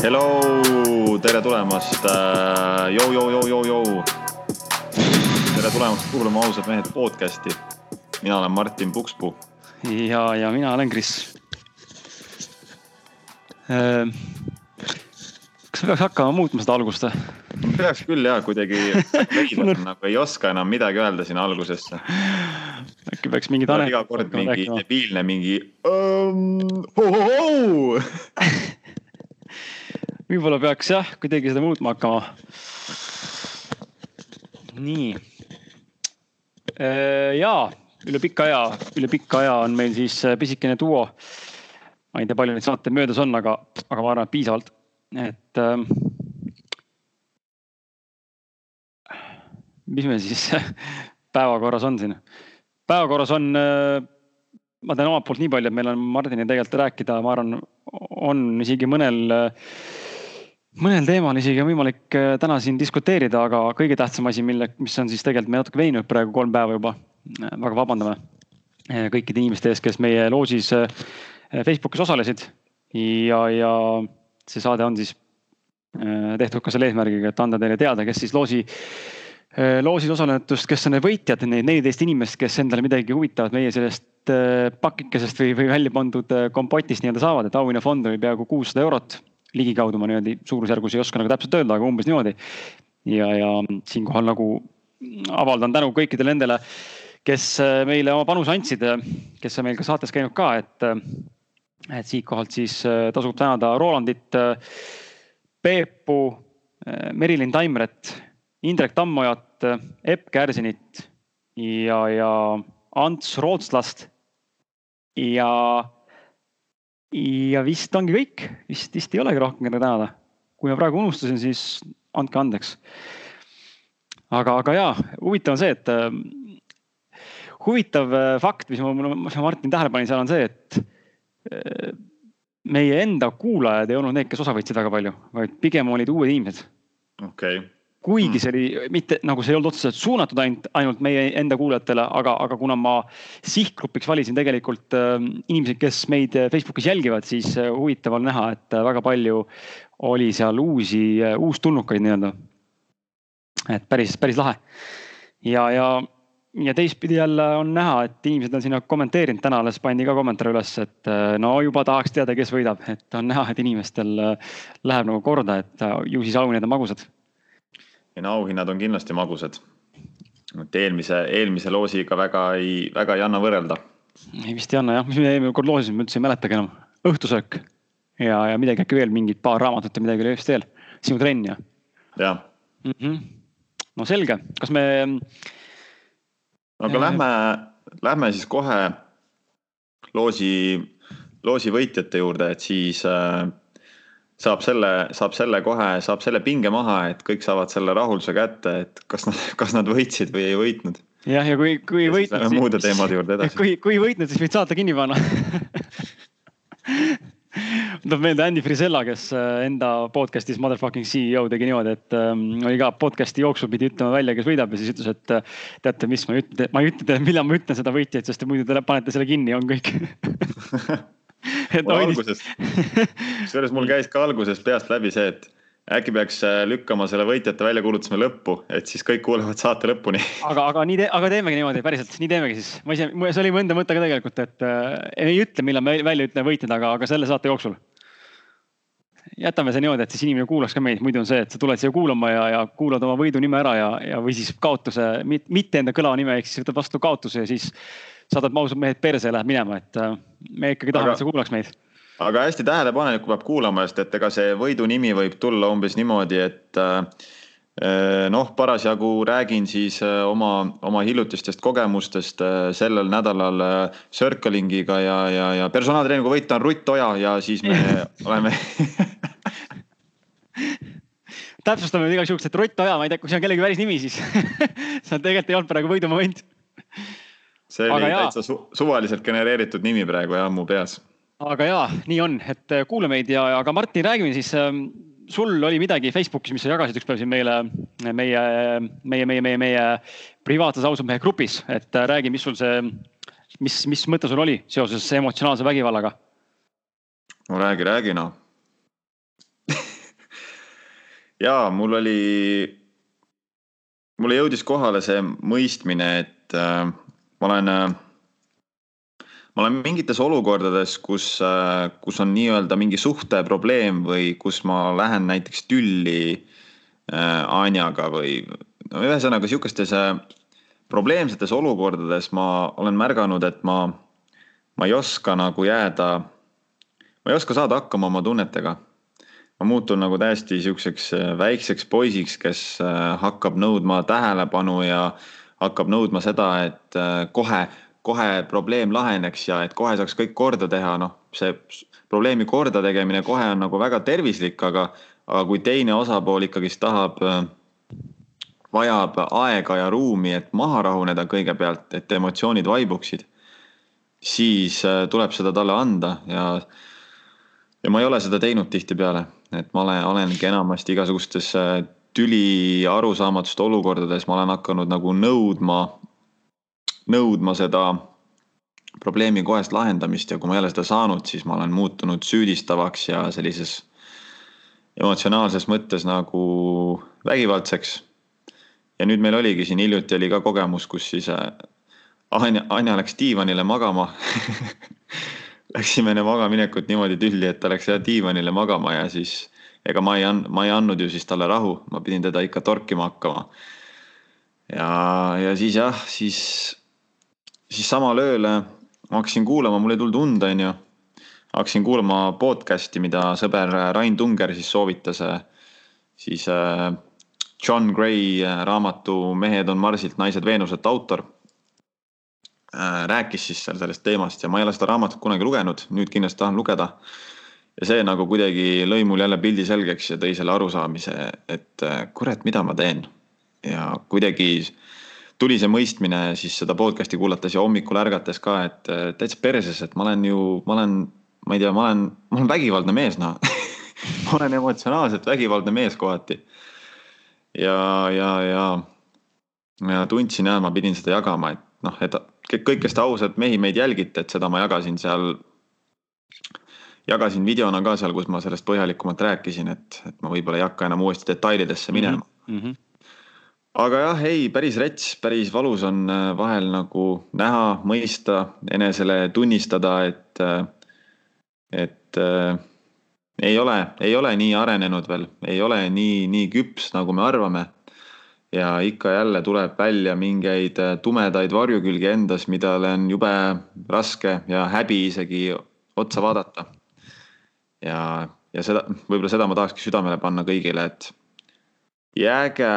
Hello, tere tulemast äh,, jou, jou, jou, jou, jou. tere tulemast kuulama Ausad mehed podcast'i. mina olen Martin Pukspuu. ja, ja mina olen Kris. kas me peaks hakkama muutma seda algust või? peaks küll ja kuidagi nagu ei oska enam midagi öelda sinna algusesse. äkki peaks mingi Tanel. iga kord mingi debiilne mingi um,. Võib-olla peaks jah, kuidagi seda muutma hakkama. nii. ja üle pika aja, üle pika aja on meil siis pisikene duo. ma ei tea, palju neid saateid möödas on, aga, aga ma arvan, et piisavalt, et ähm, mis meil siis päevakorras on siin? päevakorras on, ma teen omalt poolt nii palju, et meil on Martini tegelikult rääkida, ma arvan, on isegi mõnel, mõnel teemal isegi on võimalik täna siin diskuteerida, aga kõige tähtsam asi, mille, mis on siis tegelikult me natuke veinud praegu kolm päeva juba. väga vabandame kõikide inimeste ees, kes meie loosis Facebookis osalesid ja, ja see saade on siis tehtud ka selle eesmärgiga, et anda teile teada, kes siis loosi loosis osalenutust, kes on need võitjad, need neliteist inimest, kes endale midagi huvitavat meie sellest pakikesest või, või välja pandud kompotist nii-öelda saavad, et auhinnafond oli peaaegu kuussada eurot. Ligikaudu ma niimoodi suurusjärgus ei oska nagu täpselt öelda, aga umbes niimoodi. ja, ja siinkohal nagu avaldan tänu kõikidele nendele, kes meile oma panuse andsid, kes on meil ka saates käinud ka, et, et siitkohalt siis tasub tänada Rolandit, Peepu, Merilin Taimret Indrek Tammojat, Epp Kärsinit ja, ja Ants Rootslast. ja, ja vist ongi kõik, vist, vist ei olegi rohkem keda tänada. kui ma praegu unustasin, siis andke andeks. aga, aga jaa, huvitav on see, et äh, huvitav fakt, mis ma, ma Martin tähele panin seal on see, et äh, meie enda kuulajad ei olnud need, kes osa võtsid väga palju, vaid pigem olid uued inimesed. okei okay kuigi hmm. see oli mitte nagu see ei olnud otseselt suunatud ainult, ainult meie enda kuulajatele, aga, aga kuna ma sihtgrupiks valisin tegelikult äh, inimesed, kes meid Facebookis jälgivad, siis äh, huvitav on näha, et äh, väga palju oli seal uusi äh,, uustulnukaid nii-öelda. et päris, päris lahe. ja, ja, ja teistpidi jälle on näha, et inimesed on sinna kommenteerinud, täna alles pandi ka kommentaar üles, et äh, no juba tahaks teada, kes võidab, et on näha, et inimestel äh, läheb nagu korda, et äh, ju siis auhinnad on magusad ei no auhinnad on kindlasti magusad. et eelmise, eelmise loosiga väga ei, väga ei anna võrrelda. ei vist ei anna jah, mis me eelmine kord loosisime, ma üldse ei mäletagi enam. õhtusöök ja, ja midagi äkki veel, mingid paar raamatut ja midagi oli vist veel. sinu trenn ja. jah mm. -hmm. no selge, kas me. aga äh... lähme, lähme siis kohe loosi, loosi võitjate juurde, et siis äh, saab selle, saab selle kohe, saab selle pinge maha, et kõik saavad selle rahulduse kätte, et kas nad, kas nad võitsid või ei võitnud. jah, ja kui, kui ei võitnud. Lähme muude teemade juurde edasi. kui, kui võitnud, siis võid saate kinni panna tuleb meelde Andy Frisella, kes äh, enda podcast'is Motherfucking CEO tegi niimoodi, et ähm, oli ka podcast'i jooksul pidi ütlema välja, kes võidab ja siis ütles, et äh, teate, mis ma ei ütle, ma ei ütle teile, millal ma ütlen seda võitjaid, sest te muidu te panete selle kinni, on kõik mul alguses, kusjuures mul käis ka alguses peast läbi see, et äkki peaks äh, lükkama selle võitjate väljakuulutamise lõppu, et siis kõik kuulevad saate lõpuni. aga, aga nii, aga teemegi niimoodi, päriselt, nii teemegi siis. ma ise, see oli mu enda mõte ka tegelikult, et äh, ei ütle, millal me välja ütleme võitjad, aga, aga selle saate jooksul. jätame see niimoodi, et siis inimene kuulaks ka meid, muidu on see, et sa tuled siia kuulama ja, ja kuulad oma võidu nime ära ja, ja, või siis kaotuse, mitte enda kõlava nime, ehk siis võtad vastu kaotuse ja siis saadad ausad mehed perse ja lähed minema, et äh, me ikkagi tahame, et sa kuulaks meid. aga hästi tähelepanelikku peab kuulama, sest et ega see võidu nimi võib tulla umbes niimoodi, et äh, noh, parasjagu räägin siis äh, oma, oma hiljutistest kogemustest sellel nädalal Circlingiga ja, ja, ja personaaltreeningu võitja on Rutt Oja ja siis me oleme täpsustame igaks juhuks, et Rutt Oja, ma ei tea, kui see on kellegi päris nimi, siis. See on tegelikult ei olnud praegu võidumoment see oli aga täitsa su suvaliselt genereeritud nimi praegu jah mu peas. aga ja, nii on, et äh, kuula meid ja, aga Martin, räägime siis ähm, sul oli midagi Facebookis, mis sa jagasid ükspäev siin meile, meie, meie, meie, meie, meie privaatses ausad mehe grupis, et äh, räägi, mis sul see, mis, mis mõte sul oli seoses emotsionaalse vägivallaga? no räägi, räägi noh ja mul oli, mulle jõudis kohale see mõistmine, et äh, ma olen äh, ma olen mingites olukordades, kus, äh, kus on nii-öelda mingi suhteprobleem või kus ma lähen näiteks tülli äh, Anjaga või no ühesõnaga sihukestes probleemsetes olukordades ma olen märganud, et ma, ma ei oska nagu jääda, ma ei oska saada hakkama oma tunnetega. ma muutun nagu täiesti sihukeseks väikseks poisiks, kes hakkab nõudma tähelepanu ja hakkab nõudma seda, et kohe kohe probleem laheneks ja et kohe saaks kõik korda teha, noh, see probleemi kordategemine kohe on nagu väga tervislik, aga, aga kui teine osapool ikkagist tahab, vajab aega ja ruumi, et maha rahuneda kõigepealt, et emotsioonid vaibuksid, siis äh, tuleb seda talle anda ja, ja ma ei ole seda teinud tihtipeale, et ma olen, olengi enamasti igasugustes äh, tüli arusaamatute olukordades, ma olen hakanud nagu nõudma nõudma seda probleemi kohest lahendamist ja kui ma ei ole seda saanud, siis ma olen muutunud süüdistavaks ja sellises emotsionaalses mõttes nagu vägivaldseks. ja nüüd meil oligi siin hiljuti oli ka kogemus, kus siis äh, Anja, Anja läks diivanile magama Läksime enne magaminekut niimoodi tülli, et ta läks jah diivanile magama ja siis ega ma ei and-, ma ei andnud ju siis talle rahu, ma pidin teda ikka torkima hakkama. ja, ja siis jah, siis siis samal ööl äh, ma hakkasin kuulama, mul ei tulnud und, onju. hakkasin kuulama podcast'i, mida sõber Rain Tunger siis soovitas. Äh, siis äh, John Gray raamatu Mehed on Marsilt, naised Veenuselt autor. rääkis siis seal sellest teemast ja ma ei ole seda raamatut kunagi lugenud, nüüd kindlasti tahan lugeda. Ja see nagu kuidagi lõi mul jälle pildi selgeks ja tõi selle arusaamise, et kurat, mida ma teen. ja kuidagi tuli see mõistmine siis seda podcast'i kuulates ja hommikul ärgates ka, et täitsa perses, et ma olen ju, ma olen, ma ei tea, ma olen, ma olen vägivaldne mees, noh ma olen emotsionaalselt vägivaldne mees kohati. ja, ja, ja, ja tundsin ja ma pidin seda jagama, et noh, et kõik, kes te ausalt mehi meid jälgite, et seda ma jagasin seal. Jagasin videona ka seal, kus ma sellest põhjalikumalt rääkisin, et, et ma võib-olla ei hakka enam uuesti detailidesse minema mm. -hmm aga jah, ei, päris rets, päris valus on äh, vahel nagu näha, mõista, enesele tunnistada, et, äh, et äh, ei ole, ei ole nii arenenud veel, ei ole nii, nii küps, nagu me arvame. ja ikka jälle tuleb välja mingeid äh, tumedaid varjukülgi endas, millele on jube raske ja häbi isegi otsa vaadata. Ja, ja seda, võib-olla seda ma tahakski südamele panna kõigile, et jääge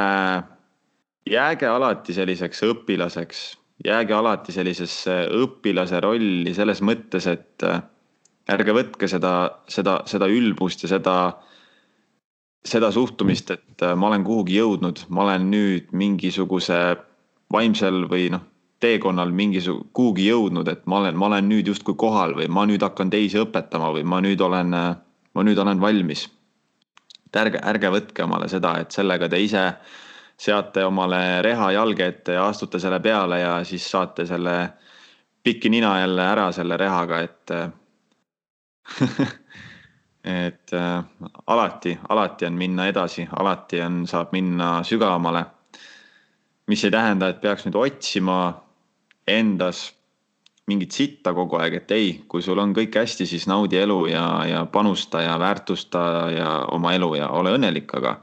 jääge alati selliseks õpilaseks, jääge alati sellisesse õpilase rolli selles mõttes, et äh, ärge võtke seda, seda, seda ülbust ja seda, seda suhtumist, et äh, ma olen kuhugi jõudnud, ma olen nüüd mingisuguse vaimsel või noh, teekonnal mingisu-, kuhugi jõudnud, et ma olen, ma olen nüüd justkui kohal või ma nüüd hakkan teisi õpetama või ma nüüd olen, ma nüüd olen valmis. et ärge, ärge võtke omale seda, et sellega te ise seate omale reha jalge ette ja astute selle peale ja siis saate selle piki nina jälle ära selle rehaga, et et äh, alati, alati on minna edasi, alati on, saab minna sügavamale. mis ei tähenda, et peaks nüüd otsima endas mingit sitta kogu aeg, et ei, kui sul on kõik hästi, siis naudi elu ja, ja panusta ja väärtusta ja oma elu ja ole õnnelik, aga,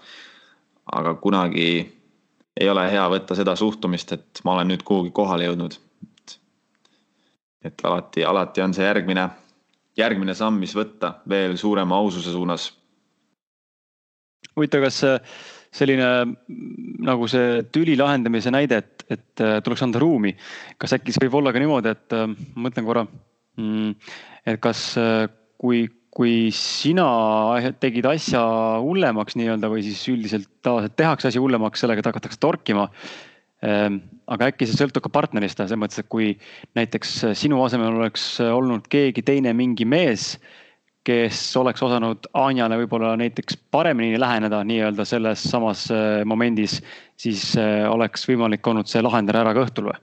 aga kunagi ei ole hea võtta seda suhtumist, et ma olen nüüd kuhugi kohale jõudnud. et alati, alati on see järgmine, järgmine samm, mis võtta veel suurema aususe suunas. huvitav, kas selline nagu see tüli lahendamise näide, et, et äh, tuleks anda ruumi, kas äkki see võib olla ka niimoodi, et äh, ma mõtlen korra, mm, et kas, äh, kui kui sina tegid asja hullemaks nii-öelda või siis üldiselt tavaliselt tehakse asi hullemaks sellega, hakatakse torkima. Ehm, aga äkki see sõltub ka partnerist, selles mõttes, et kui näiteks sinu asemel oleks olnud keegi teine, mingi mees, kes oleks osanud Anjale võib-olla näiteks paremini läheneda nii-öelda selles samas eh, momendis, siis eh, oleks võimalik olnud see lahendada ära ka õhtul või?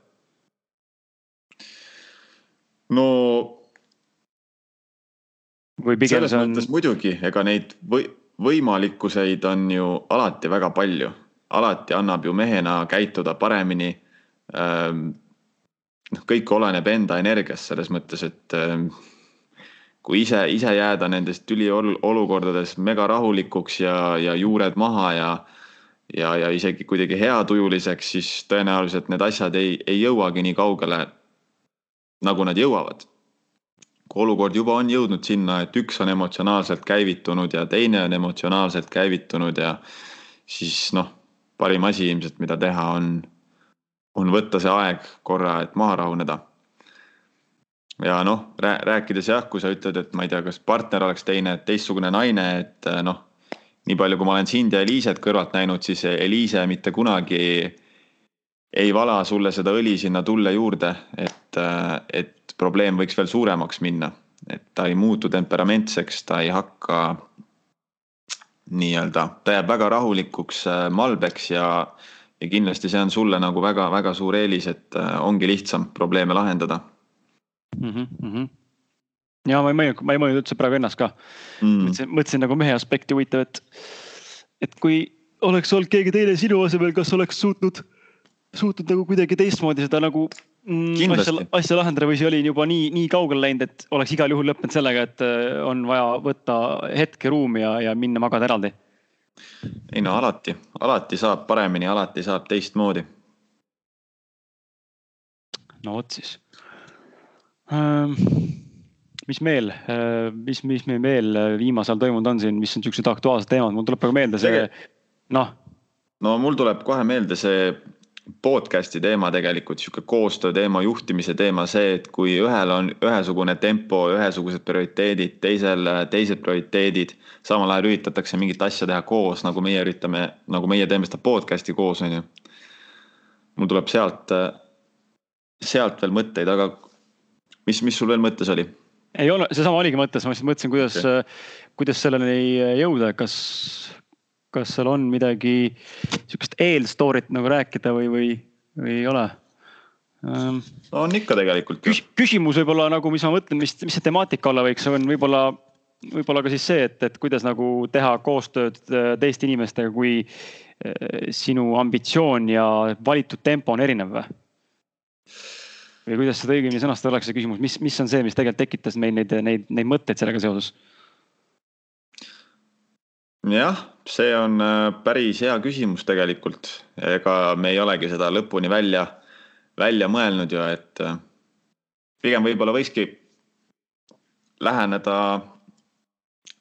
no või pigem selles see on. mõttes muidugi, ega neid või võimalikkuseid on ju alati väga palju, alati annab ju mehena käituda paremini. noh, kõik oleneb enda energiast selles mõttes, et kui ise, ise jääda nendest üliolukordades mega rahulikuks ja, ja juured maha ja ja, ja isegi kuidagi heatujuliseks, siis tõenäoliselt need asjad ei, ei jõuagi nii kaugele, nagu nad jõuavad. kui olukord juba on jõudnud sinna, et üks on emotsionaalselt käivitunud ja teine on emotsionaalselt käivitunud ja siis noh, parim asi ilmselt, mida teha, on, on võtta see aeg korra, et maha rahuneda ja noh, rääkides jah, kui sa ütled, et ma ei tea, kas partner oleks teine, teistsugune naine, et eh, noh, nii palju, kui ma olen sind ja Eliiset kõrvalt näinud, siis Eliise mitte kunagi ei vala sulle seda õli sinna tulle juurde, et, eh, et probleem võiks veel suuremaks minna. et ta ei muutu temperamentseks, ta ei hakka nii-öelda, ta jääb väga rahulikuks eh, malbeks ja, ja kindlasti see on sulle nagu väga-väga suur eelis, et ongi lihtsam probleeme lahendada mm. -hmm. ja ma ei mõelnud, ma ei mõelnud üldse praegu ennast ka mm.. mõtlesin, mõtlesin nagu mehe aspekti huvitav, et, et kui oleks olnud keegi teine sinu asemel, kas oleks suutnud, suutnud nagu kuidagi teistmoodi seda nagu mm, asja, asja lahendada või see oli juba nii, nii kaugele läinud, et oleks igal juhul lõppenud sellega, et äh, on vaja võtta hetke ruumi ja, ja minna magada eraldi? ei no alati, alati saab paremini, alati saab teistmoodi. no vot siis mis veel, ehm, mis, mis meil veel viimasel ajal toimunud on siin, mis on siuksed aktuaalsed teemad, mul tuleb praegu meelde see, noh. no mul tuleb kohe meelde see podcast'i teema tegelikult, sihuke koostöö teema, juhtimise teema, see, et kui ühel on ühesugune tempo, ühesugused prioriteedid, teisel teised prioriteedid. samal ajal üritatakse mingit asja teha koos, nagu meie üritame, nagu meie teeme seda podcast'i koos, on ju. mul tuleb sealt, sealt veel mõtteid, aga mis, mis sul veel mõttes oli? ei ole, seesama oligi mõttes, ma lihtsalt mõtlesin, kuidas okay., kuidas selleni jõuda, kas, kas seal on midagi sihukest eelstory't nagu rääkida või, või, või ei ole ähm,? on ikka tegelikult küs,. küsimus võib-olla nagu, mis ma mõtlen, mis, mis see temaatika olla võiks, on võib-olla, võib-olla ka siis see, et, et kuidas nagu teha koostööd äh, teiste inimestega, kui äh, sinu ambitsioon ja valitud tempo on erinev või? Või kuidas seda õigemini sõnastada oleks see küsimus, mis, mis on see, mis tegelikult tekitas meil neid, neid, neid mõtteid sellega seoses? jah, see on äh, päris hea küsimus tegelikult, ega me ei olegi seda lõpuni välja, välja mõelnud ju, et äh, pigem võib-olla võikski läheneda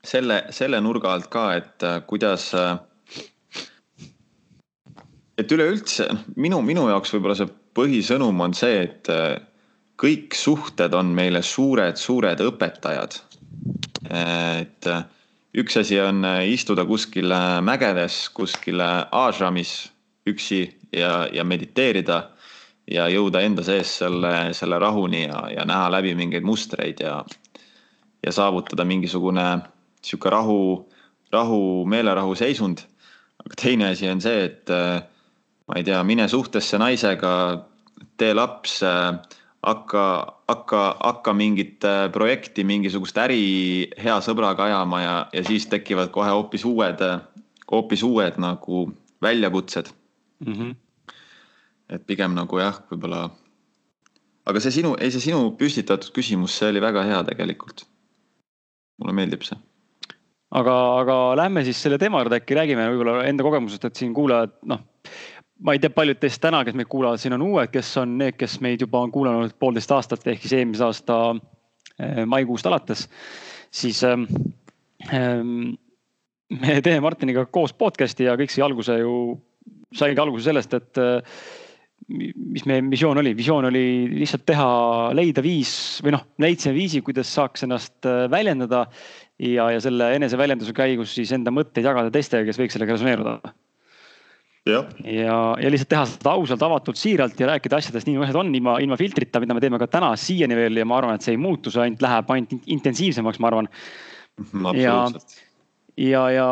selle, selle nurga alt ka, et äh, kuidas. et üleüldse minu, minu jaoks võib-olla see põhisõnum on see, et äh, kõik suhted on meile suured-suured õpetajad. et äh, üks asi on äh, istuda kuskil mägedes, kuskil ashramis üksi ja, ja mediteerida ja jõuda enda sees selle, selle rahuni ja, ja näha läbi mingeid mustreid ja, ja saavutada mingisugune sihuke rahu, rahu, meelerahu seisund. aga teine asi on see, et ma ei tea, mine suhtesse naisega, tee laps, hakka, hakka, hakka mingit äh, projekti, mingisugust äri hea sõbraga ajama ja, ja siis tekivad kohe hoopis uued, hoopis uued nagu väljakutsed mm. -hmm. et pigem nagu jah, võib-olla. aga see sinu, ei see sinu püstitatud küsimus, see oli väga hea tegelikult. mulle meeldib see aga, aga lähme siis selle teema juurde äkki räägime võib-olla enda kogemusest, et siin kuulajad noh ma ei tea, paljud teist täna, kes meid kuulavad, siin on uued, kes on need, kes meid juba on kuulanud poolteist aastat ehk siis eelmise aasta eh, maikuust alates. siis ähm, me teeme Martiniga koos podcast'i ja kõik sai alguse ju, saigi alguse sellest, et äh, mis meie visioon oli, visioon oli lihtsalt teha, leida viis või noh, leidsime viisi, kuidas saaks ennast äh, väljendada. ja, ja selle eneseväljenduse käigus siis enda mõtteid jagada teistega, kes võiks sellega resoneeruda ja, ja, ja lihtsalt teha seda ausalt, avatult, siiralt ja rääkida asjadest nii, nagu asjad on, ilma, ilma filtrita, mida me teeme ka täna siiani veel ja ma arvan, et see ei muutu, see ainult läheb ainult intensiivsemaks, ma arvan. Mhm, ja, ja, ja,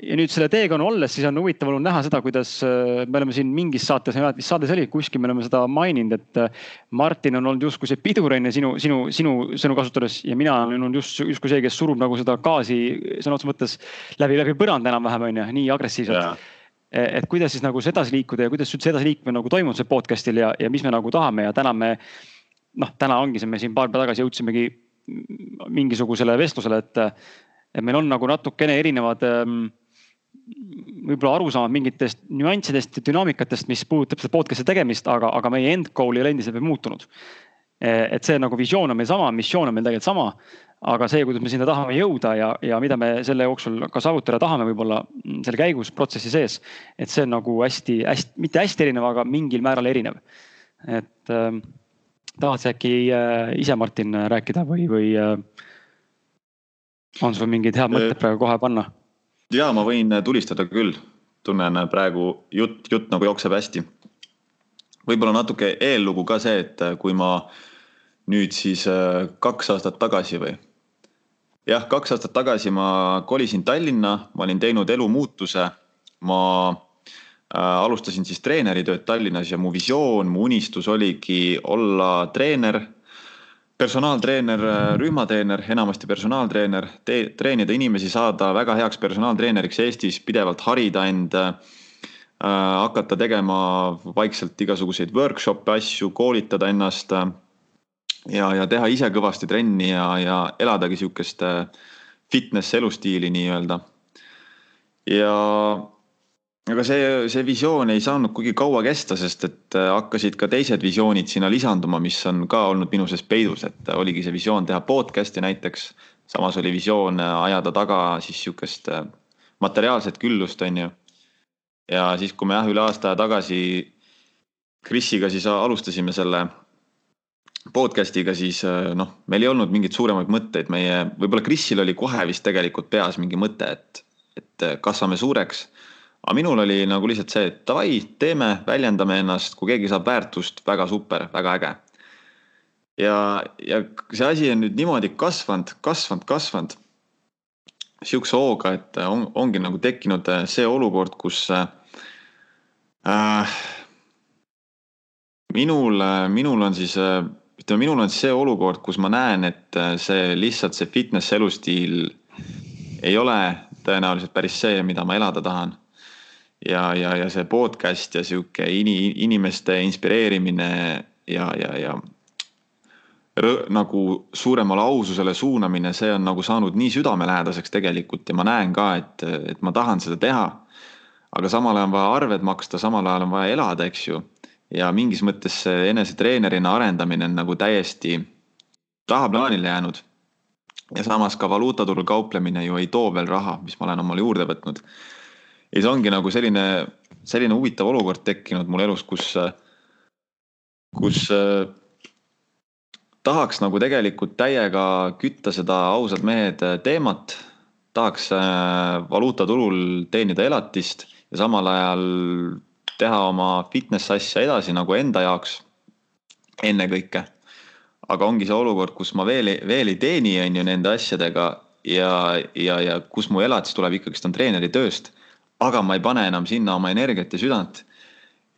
ja nüüd selle teekonna olles, siis on huvitav olnud näha seda, kuidas äh, me oleme siin mingis saates, ma ei mäleta, mis saade see oli, kuskil me oleme seda maininud, et äh, Martin on olnud justkui see pidur on ju sinu, sinu, sinu sõnu kasutades ja mina olen olnud just justkui see, kes surub nagu seda gaasi sõna otseses mõttes läbi, läbi põranda enam-vähem on ju, nii agressiivselt. E, et kuidas siis nagu edasi liikuda ja kuidas üldse edasi liikumine nagu toimub seal podcast'il ja, ja mis me nagu tahame ja täna me. noh, täna ongi see, me siin paar päeva tagasi jõudsimegi mingisugusele vestlusele, et et meil on nagu natukene erinevad ähm, võib-olla arusaamad mingitest nüanssidest ja dünaamikatest, mis puudutab seda podcast'i tegemist, aga, aga meie end goal ei ole endiselt veel muutunud. E, et see nagu visioon on meil sama, missioon on meil tegelikult sama. aga see, kuidas me sinna tahame jõuda ja, ja mida me selle jooksul ka saavutada tahame, võib-olla selle käigus protsessi sees. et see on nagu hästi-hästi, mitte hästi erinev, aga mingil määral erinev. et äh, tahad sa äkki äh, ise, Martin, rääkida või, või äh, on sul mingid head mõtted äh, praegu kohe panna? ja ma võin tulistada küll, tunnen praegu jutt, jutt nagu jookseb hästi. võib-olla natuke eellugu ka see, et kui ma nüüd siis äh, kaks aastat tagasi või jah, kaks aastat tagasi ma kolisin Tallinna, ma olin teinud elumuutuse. ma äh, alustasin siis treeneritööd Tallinnas ja mu visioon, mu unistus oligi olla treener personaaltreener, rühmatreener, enamasti personaaltreener, treenida inimesi, saada väga heaks personaaltreeneriks Eestis, pidevalt harida end äh,. hakata tegema vaikselt igasuguseid workshop'e, asju, koolitada ennast äh,. Ja, ja teha ise kõvasti trenni ja, ja eladagi sihukest äh, fitness elustiili nii-öelda. ja aga see, see visioon ei saanud kuigi kaua kesta, sest et äh, hakkasid ka teised visioonid sinna lisanduma, mis on ka olnud minu sees peidus, et oligi see visioon teha podcast'i näiteks. samas oli visioon äh, ajada taga siis sihukest äh, materiaalset küllust, on ju. ja siis, kui me jah, üle aasta tagasi Krisiga siis alustasime selle podcast'iga, siis noh, meil ei olnud mingeid suuremaid mõtteid, meie, võib-olla Krisil oli kohe vist tegelikult peas mingi mõte, et, et kasvame suureks aga minul oli nagu lihtsalt see, et davai, teeme, väljendame ennast, kui keegi saab väärtust, väga super, väga äge. ja, ja see asi on nüüd niimoodi kasvanud, kasvanud, kasvanud. sihukese hooga, et on, ongi nagu tekkinud see olukord, kus äh, minul, minul on siis, ütleme, minul on see olukord, kus ma näen, et see lihtsalt see fitness elustiil ei ole tõenäoliselt päris see, mida ma elada tahan ja, ja, ja see podcast ja sihuke ini, inimeste inspireerimine ja, ja, ja rõ, nagu suuremale aususele suunamine, see on nagu saanud nii südamelähedaseks tegelikult ja ma näen ka, et, et ma tahan seda teha. aga samal ajal on vaja arved maksta, samal ajal on vaja elada, eks ju. Ja mingis mõttes see enesetreenerina arendamine on nagu täiesti tahaplaanile jäänud. ja samas ka valuutaturul kauplemine ju ei too veel raha, mis ma olen omale juurde võtnud ja siis ongi nagu selline, selline huvitav olukord tekkinud mul elus, kus, kus tahaks nagu tegelikult täiega kütta seda ausad mehed teemat. tahaks valuutaturul teenida elatist ja samal ajal teha oma fitness asja edasi nagu enda jaoks. ennekõike. aga ongi see olukord, kus ma veel, veel ei teeni, on ju nende asjadega ja, ja, ja kus mu elatis tuleb ikkagist on treeneri tööst aga ma ei pane enam sinna oma energiat ja südant.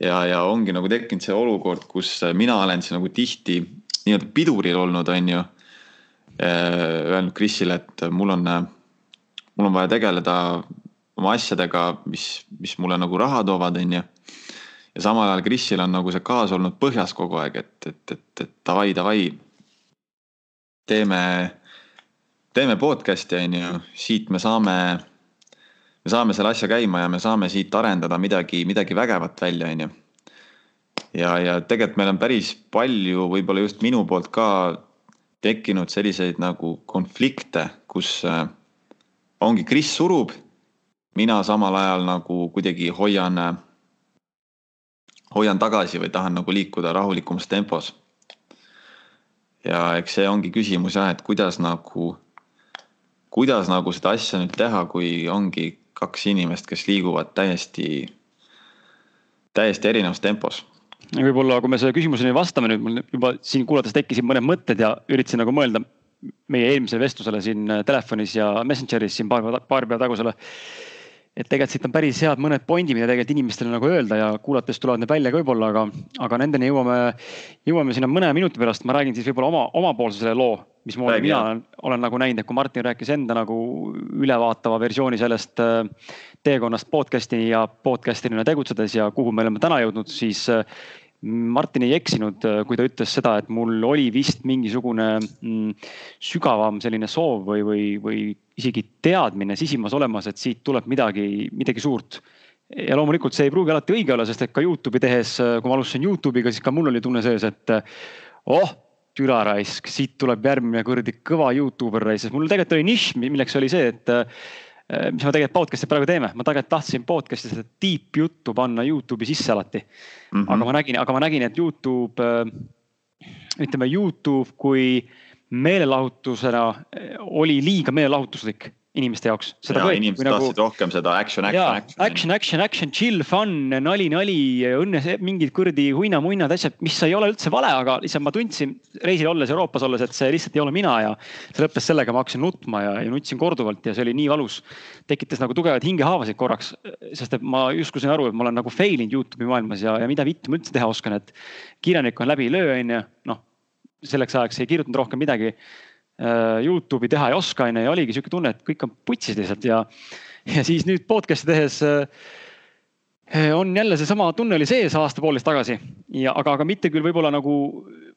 ja, ja ongi nagu tekkinud see olukord, kus mina olen siis nagu tihti nii-öelda piduril olnud, on ju. Äh, öelnud Krisile, et mul on, mul on vaja tegeleda oma asjadega, mis, mis mulle nagu raha toovad, on ju. Ja samal ajal Krisil on nagu see gaas olnud põhjas kogu aeg, et, et, et, et davai, davai. teeme, teeme podcast'i, on ju, siit me saame me saame selle asja käima ja me saame siit arendada midagi, midagi vägevat välja, on ju. ja, ja tegelikult meil on päris palju, võib-olla just minu poolt ka tekkinud selliseid nagu konflikte, kus äh, ongi Kris surub. mina samal ajal nagu kuidagi hoian, äh, hoian tagasi või tahan nagu liikuda rahulikumas tempos. ja eks see ongi küsimus jah, et kuidas nagu, kuidas nagu seda asja nüüd teha, kui ongi kaks inimest, kes liiguvad täiesti, täiesti erinevas tempos. võib-olla, kui me selle küsimuseni vastame nüüd, mul juba siin kuulates tekkisid mõned mõtted ja üritasin nagu mõelda, meie eelmisele vestlusele siin telefonis ja Messengeris siin paar paar päeva tagusele et tegelikult siit on päris head mõned pointid, mida tegelikult inimestele nagu öelda ja kuulates tulevad need välja ka võib-olla, aga, aga nendeni jõuame, jõuame sinna mõne minuti pärast. ma räägin siis võib-olla oma, omapoolse selle loo, mismoodi mina olen, olen nagu näinud, et kui Martin rääkis enda nagu ülevaatava versiooni sellest äh, teekonnast podcast'ini ja podcast'ina tegutsedes ja kuhu me oleme täna jõudnud, siis äh, Martin ei eksinud, äh, kui ta ütles seda, et mul oli vist mingisugune mm, sügavam selline soov või, või, või isegi teadmine sisimas olemas, et siit tuleb midagi, midagi suurt. ja loomulikult see ei pruugi alati õige olla, sest et ka Youtube'i tehes, äh, kui ma alustasin Youtube'iga, siis ka mul oli tunne sees, et äh, oh, türa raisk, siit tuleb järgmine kuradi kõva Youtuber raisk, sest mul tegelikult oli nišš, milleks oli see, et mis me tegelikult podcast'i praegu teeme, ma tegelikult tahtsin podcast'i seda deep juttu panna Youtube'i sisse alati mm. -hmm. aga ma nägin, aga ma nägin, et Youtube, äh, ütleme Youtube kui meelelahutusena äh, oli liiga meelelahutuslik inimeste jaoks. inimesed nagu, tahtsid rohkem seda action, action, action. action, action, action, chill, fun, nali, nali, õnne, mingid kuradi huina-munnad asjad, mis ei ole üldse vale, aga lihtsalt ma tundsin reisil olles, Euroopas olles, et see lihtsalt ei ole mina ja see lõppes sellega, ma hakkasin nutma ja, ja nutsin korduvalt ja see oli nii valus. tekitas nagu tugevaid hingehaavasid korraks, sest et ma justkui sain aru, et ma olen nagu fail inud Youtube'i maailmas ja, ja mida vittu ma üldse teha oskan, et kirjanik on läbi löö, onju, noh selleks ajaks ei kirjutanud rohkem midagi Youtube'i teha ei oska, onju, ja oligi sihuke tunne, et kõik on putsis lihtsalt ja, ja siis nüüd podcast'i tehes äh, on jälle seesama tunne oli sees aasta-poolteist tagasi ja aga, aga mitte küll võib-olla nagu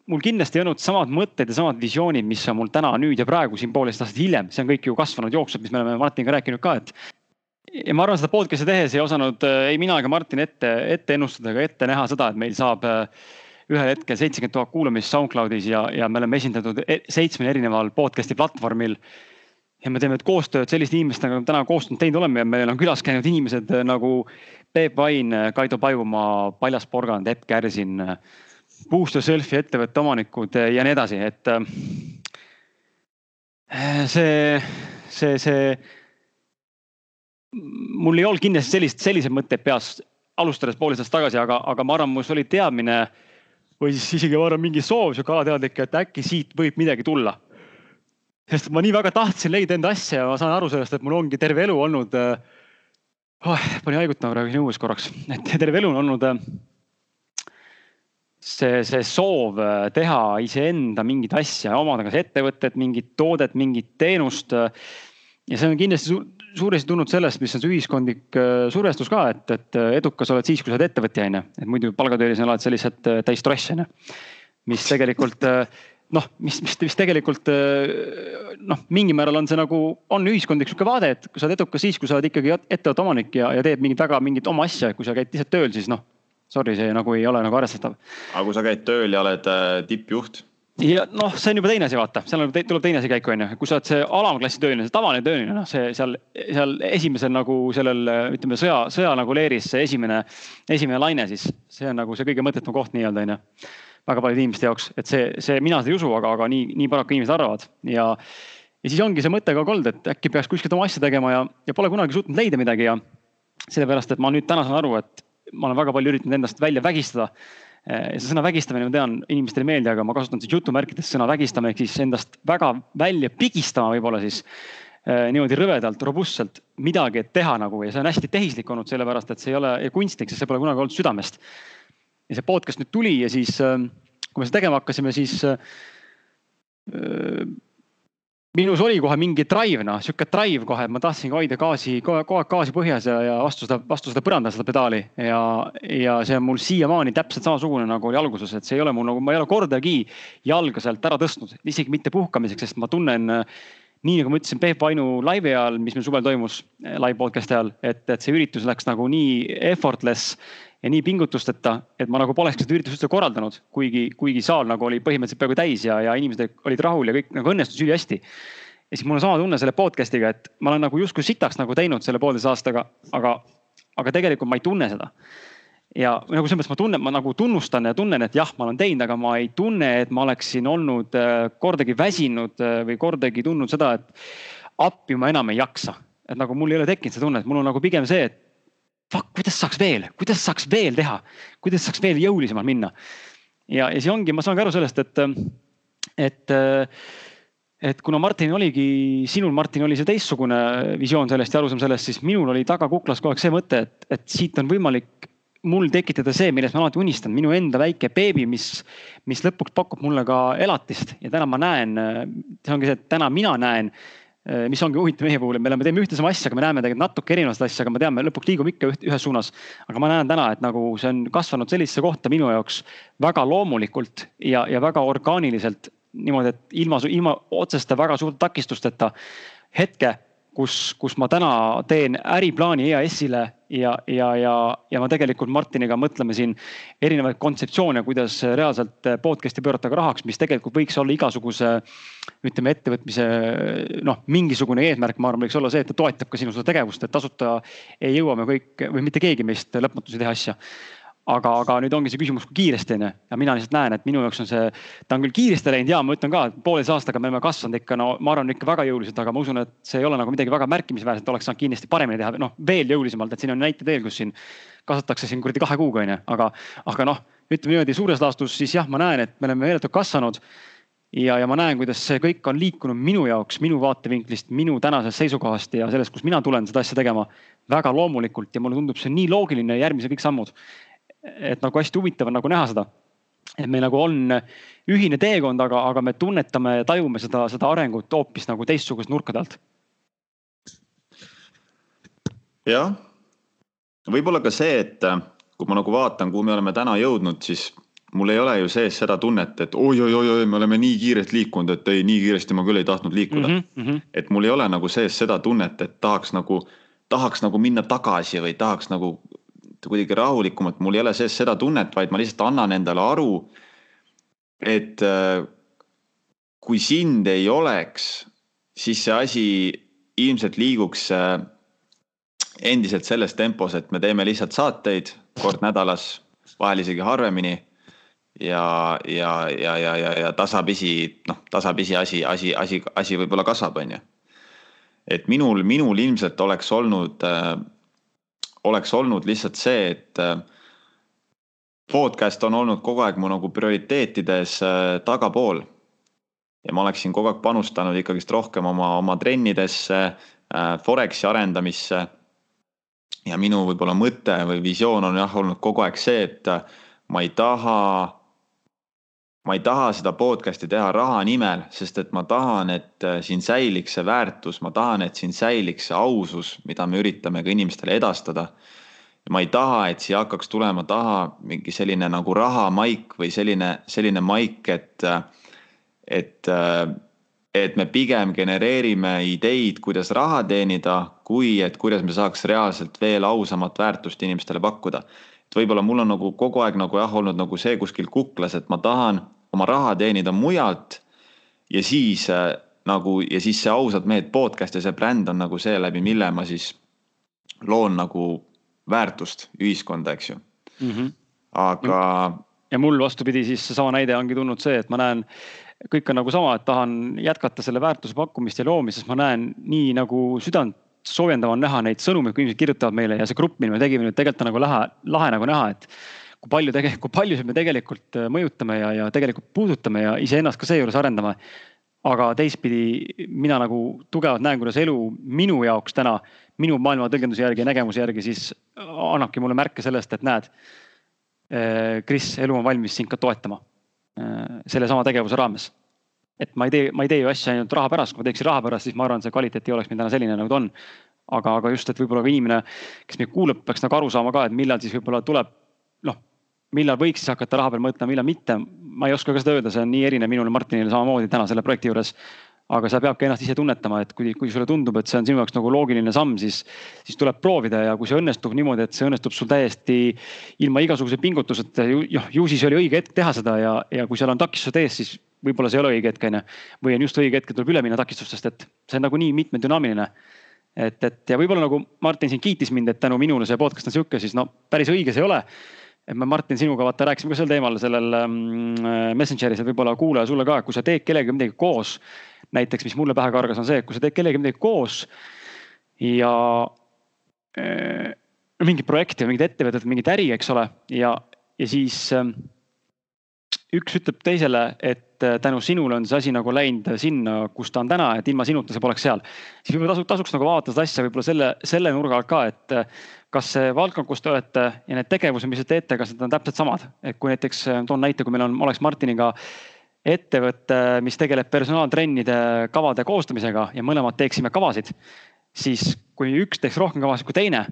mul kindlasti ei olnud samad mõtted ja samad visioonid, mis on mul täna, nüüd ja praegu siin poolteist aastat hiljem, see on kõik ju kasvanud jooksvalt, mis me oleme Martiniga rääkinud ka, et. ja ma arvan, seda podcast'i tehes ei osanud ei mina ega Martin ette, ette ennustada ega ette näha seda, et meil saab äh, ühel hetkel seitsekümmend tuhat kuulamist SoundCloudis ja, ja me oleme esindatud e-, seitsmel erineval podcast'i platvormil. ja me teeme koostööd selliste inimestega, nagu täna koostööd teinud oleme ja meil on külas käinud inimesed nagu Peep Vain, Kaido Pajumaa, Paljas Porgand, Epp Kärsin, Boost Yourselfi ettevõtte omanikud ja nii edasi, et äh, see, see, see mul ei olnud kindlasti sellist, selliseid mõtteid peas alustades poolteist aastat tagasi, aga, aga ma arvan, mul oli teadmine äh, või siis isegi ma arvan, mingi soov sihuke alateadlik, et äkki siit võib midagi tulla. sest ma nii väga tahtsin leida enda asja ja ma saan aru sellest, et mul ongi terve elu olnud äh,. Oh, panin haigutama praegu õues korraks, et terve elu on olnud äh, see, see soov äh, teha iseenda mingit asja, omada kas ettevõtet, mingit toodet, mingit teenust. Ja see on kindlasti suuresti tulnud sellest, mis on see ühiskondlik äh, survestus ka, et, et äh, edukas oled siis, kui sa oled ettevõtja, on ju. et muidu palgatöölis on alati sellised äh, täis stress, on ju. mis tegelikult noh, mis, mis, mis tegelikult noh, mingil määral on see nagu, on ühiskondlik sihuke vaade, et sa oled edukas siis, kui sa oled ikkagi ettevõtte omanik ja, ja teed mingit väga mingit oma asja, kui sa käid lihtsalt tööl, siis noh. Sorry, see nagu ei ole nagu arvestatav. aga kui sa käid tööl ja oled tippjuht ja noh, see on juba teine asi, vaata, seal on, tuleb teine asi käiku, on ju, kui sa oled see alamklassi tööline, see tavaline tööline, noh, see seal, seal esimesel nagu sellel ütleme sõja, sõja nagu leeris see esimene, esimene laine, siis see on nagu see kõige mõttetum koht nii-öelda on ju. väga paljude inimeste jaoks, et see, see, mina seda ei usu, aga, aga nii, nii paraku inimesed arvavad ja. ja siis ongi see mõte ka olnud, et äkki peaks kuskilt oma asja tegema ja, ja pole kunagi suutnud leida midagi ja. sellepärast, et ma nüüd täna saan aru, et ma olen väga palju üritanud endast välja vägistada ja see sõna vägistamine, ma tean, inimestele ei meeldi, aga ma kasutan siis jutumärkides sõna vägistama ehk siis endast väga välja pigistama võib-olla siis eh, niimoodi rõvedalt, robustselt midagi, et teha nagu ja see on hästi tehislik olnud, sellepärast et see ei ole kunstlik, sest see pole kunagi olnud südamest. ja see podcast nüüd tuli ja siis, eh, kui me seda tegema hakkasime, siis minus oli kohe mingi drive, noh sihuke drive kohe, ma tahtsin hoida gaasi, kogu aeg gaasi põhjas ja, ja vastu seda, vastu seda põrandal seda pedaali. Ja, ja see on mul siiamaani täpselt samasugune nagu oli alguses, et see ei ole mul nagu, ma ei ole kordagi jalga sealt ära tõstnud, isegi mitte puhkamiseks, sest ma tunnen nii nagu ma ütlesin Peep Vainu laivi ajal, mis meil suvel toimus, live podcast'i ajal, et, et see üritus läks nagu nii effortless ja nii pingutusteta, et ma nagu poleks seda üritust üldse korraldanud, kuigi, kuigi saal nagu oli põhimõtteliselt peaaegu täis ja, ja inimesed olid rahul ja kõik nagu õnnestus ülihästi. ja siis mul on sama tunne selle podcast'iga, et ma olen nagu justkui sitaks nagu teinud selle poolteise aastaga, aga, aga tegelikult ma ei tunne seda. ja nagu selles mõttes ma tunnen, ma nagu tunnustan ja tunnen, et jah, ma olen teinud, aga ma ei tunne, et ma oleksin olnud äh, kordagi väsinud äh, või kordagi tundnud seda, et appi ma enam ei jaksa. et nagu mul ei ole tekkinud seda tunnet, mul on nagu pigem see, et fuck, kuidas saaks veel, kuidas saaks veel teha, kuidas saaks veel jõulisemalt minna. ja, ja siis ongi, ma saan ka aru sellest, et, et, et kuna Martin oligi, sinul, Martin, oli see teistsugune visioon sellest ja arusaam sellest, siis minul oli taga kuklas kogu aeg see mõte, et, et siit on võimalik mul tekitada see, millest ma alati unistan, minu enda väike beebi, mis, mis lõpuks pakub mulle ka elatist. Ja täna ma näen, see ongi see, et täna mina näen, mis ongi huvitav meie puhul, et me oleme, teeme ühte sama asja, aga me näeme tegelikult natuke erinevat asja, aga me teame, lõpuks liigume ikka ühes suunas. aga ma näen täna, et nagu see on kasvanud sellisesse kohta minu jaoks väga loomulikult ja, ja väga orgaaniliselt niimoodi, et ilma, ilma otseste väga suurte takistusteta hetke, kus, kus ma täna teen äriplaani EAS-ile ja, ja, ja, ja ma tegelikult Martiniga mõtleme siin erinevaid kontseptsioone, kuidas reaalselt podcast'i pöörata ka rahaks, mis tegelikult võiks olla igasuguse ütleme, ettevõtmise noh, mingisugune eesmärk, ma arvan, võiks olla see, et ta toetab ka sinu seda tegevust, et tasuta ei jõua me kõik või mitte keegi meist lõpmatusi teha asja aga, aga nüüd ongi see küsimus, kui kiiresti on ju ja mina lihtsalt näen, et minu jaoks on see, ta on küll kiiresti läinud ja ma ütlen ka, et pooleteise aastaga me oleme kasvanud ikka no ma arvan ikka väga jõuliselt, aga ma usun, et see ei ole nagu midagi väga märkimisväärset, oleks saanud kindlasti paremini teha, noh veel jõulisemalt, et siin on näiteid veel, kus siin kasvatakse siin kuradi kahe kuuga on ju, aga, aga noh, ütleme niimoodi suures laastus siis jah, ma näen, et me oleme meeletult kasvanud. Ja, ja ma näen, kuidas see kõik on liikunud minu jaoks, minu vaatevinklist, minu tänasest seisukohast ja sellest, kus mina tulen seda asja tegema väga loomulikult. Ja mulle tundub see nii loogiline järgmised kõik sammud et nagu hästi huvitav on nagu näha seda. et meil nagu on ühine teekond, aga, aga me tunnetame ja tajume seda, seda arengut hoopis nagu teistsugust nurkade alt. jah, võib-olla ka see, et äh, kui ma nagu vaatan, kuhu me oleme täna jõudnud, siis mul ei ole ju sees seda tunnet, et oi-oi-oi, me oleme nii kiirelt liikunud, et ei, nii kiiresti ma küll ei tahtnud liikuda mm. -hmm. et mul ei ole nagu sees seda tunnet, et tahaks nagu, tahaks nagu minna tagasi või tahaks nagu kuidagi rahulikumalt, mul ei ole sees seda tunnet, vaid ma lihtsalt annan endale aru, et äh, kui sind ei oleks, siis see asi ilmselt liiguks äh, endiselt selles tempos, et me teeme lihtsalt saateid kord nädalas, vahel isegi harvemini. ja, ja, ja, ja, ja, ja tasapisi, noh, tasapisi asi, asi, asi, asi võib-olla kasvab, on ju. et minul, minul ilmselt oleks olnud äh, oleks olnud lihtsalt see, et äh, podcast on olnud kogu aeg mu nagu prioriteetides äh, tagapool. ja ma oleksin kogu aeg panustanud ikkagist rohkem oma, oma trennidesse, äh, Foreksi arendamisse. ja minu võib-olla mõte või visioon on jah olnud kogu aeg see, et ma ei taha ma ei taha seda podcast'i teha raha nimel, sest et ma tahan, et äh, siin säiliks see väärtus, ma tahan, et siin säiliks see ausus, mida me üritame ka inimestele edastada. ma ei taha, et siia hakkaks tulema taha mingi selline nagu rahamaik või selline, selline maik, et, äh, et, äh, et me pigem genereerime ideid, kuidas raha teenida, kui et kuidas me saaks reaalselt veel ausamat väärtust inimestele pakkuda et võib-olla mul on nagu kogu aeg nagu jah, olnud nagu see kuskil kuklas, et ma tahan oma raha teenida mujalt. ja siis äh, nagu ja siis see ausad mehed podcast ja see bränd on nagu see läbi, mille ma siis loon nagu väärtust ühiskonda, eks ju mm. -hmm. aga. ja mul vastupidi, siis seesama näide ongi tulnud see, et ma näen kõik on nagu sama, et tahan jätkata selle väärtuse pakkumist ja loomist, sest ma näen nii nagu südant soojendav on näha neid sõnumeid, kui inimesed kirjutavad meile ja see grupp, mille me tegime tegelikult on nagu lahe, lahe nagu näha, et kui palju tegelikult, kui paljusid me tegelikult äh, mõjutame ja, ja tegelikult puudutame ja iseennast ka seejuures arendame. aga teistpidi mina nagu tugevalt näen, kuidas elu minu jaoks täna, minu maailma tõlgenduse järgi ja nägemuse järgi siis annabki mulle märke sellest, et näed. Äh, Kris, elu on valmis sind ka toetama äh, sellesama tegevuse raames. Et ma ei tee, ma ei tee ju asja ainult raha pärast, kui ma teeksin raha pärast, siis ma arvan, see kvaliteet ei oleks meil täna selline, nagu ta on. Aga, aga just, et võib-olla ka inimene, kes meid kuulab, peaks nagu aru saama ka, et millal siis võib-olla tuleb noh, millal võiks siis hakata raha peal mõtlema, millal mitte, ma ei oska ka seda öelda, see on nii erinev minule, Martinile samamoodi täna selle projekti juures. aga sa peabki ennast ise tunnetama, et kui, kui sulle tundub, et see on sinu jaoks nagu loogiline samm, siis, siis tuleb proovida ja kui see õnnestub niimoodi, et see õnnestub sul täiesti ilma igasuguse pingutuseta, noh ju siis oli õige hetk teha seda ja, ja kui seal on takistused ees, siis võib-olla see ei ole õige hetk, on ju. või on just õige hetk, et tuleb üle minna takistustest, et see on nagu nii mitmedünaamiline et, et ja võib-olla nagu Martin siin kiitis mind, et tänu minule see podcast on sihuke, siis no päris õige see ei ole et me Martin sinuga vaata rääkisime ka sel teemal sellel ähm, Messengeris, et võib-olla kuulaja sulle ka, et kui sa teed kellegagi midagi koos. näiteks, mis mulle pähe kargas, on see, et kui sa teed kellegagi midagi koos ja äh, mingit projekti või mingit ettevõtet, mingit äri, eks ole, ja, ja siis äh, üks ütleb teisele, et äh, tänu sinule on see asi nagu läinud sinna, kus ta on täna, et ilma sinuta see poleks seal. siis võib-olla tasuks, tasuks nagu vaadata seda asja võib-olla selle, selle nurga alt ka, et äh, kas see valdkond, kus te olete ja need tegevused, mis te teete, kas need on täpselt samad, et kui näiteks äh, toon näite, kui meil on, oleks Martiniga ettevõte, mis tegeleb personaaltrennide kavade koostamisega ja mõlemad teeksime kavasid, siis kui üks teeks rohkem kavasid kui teine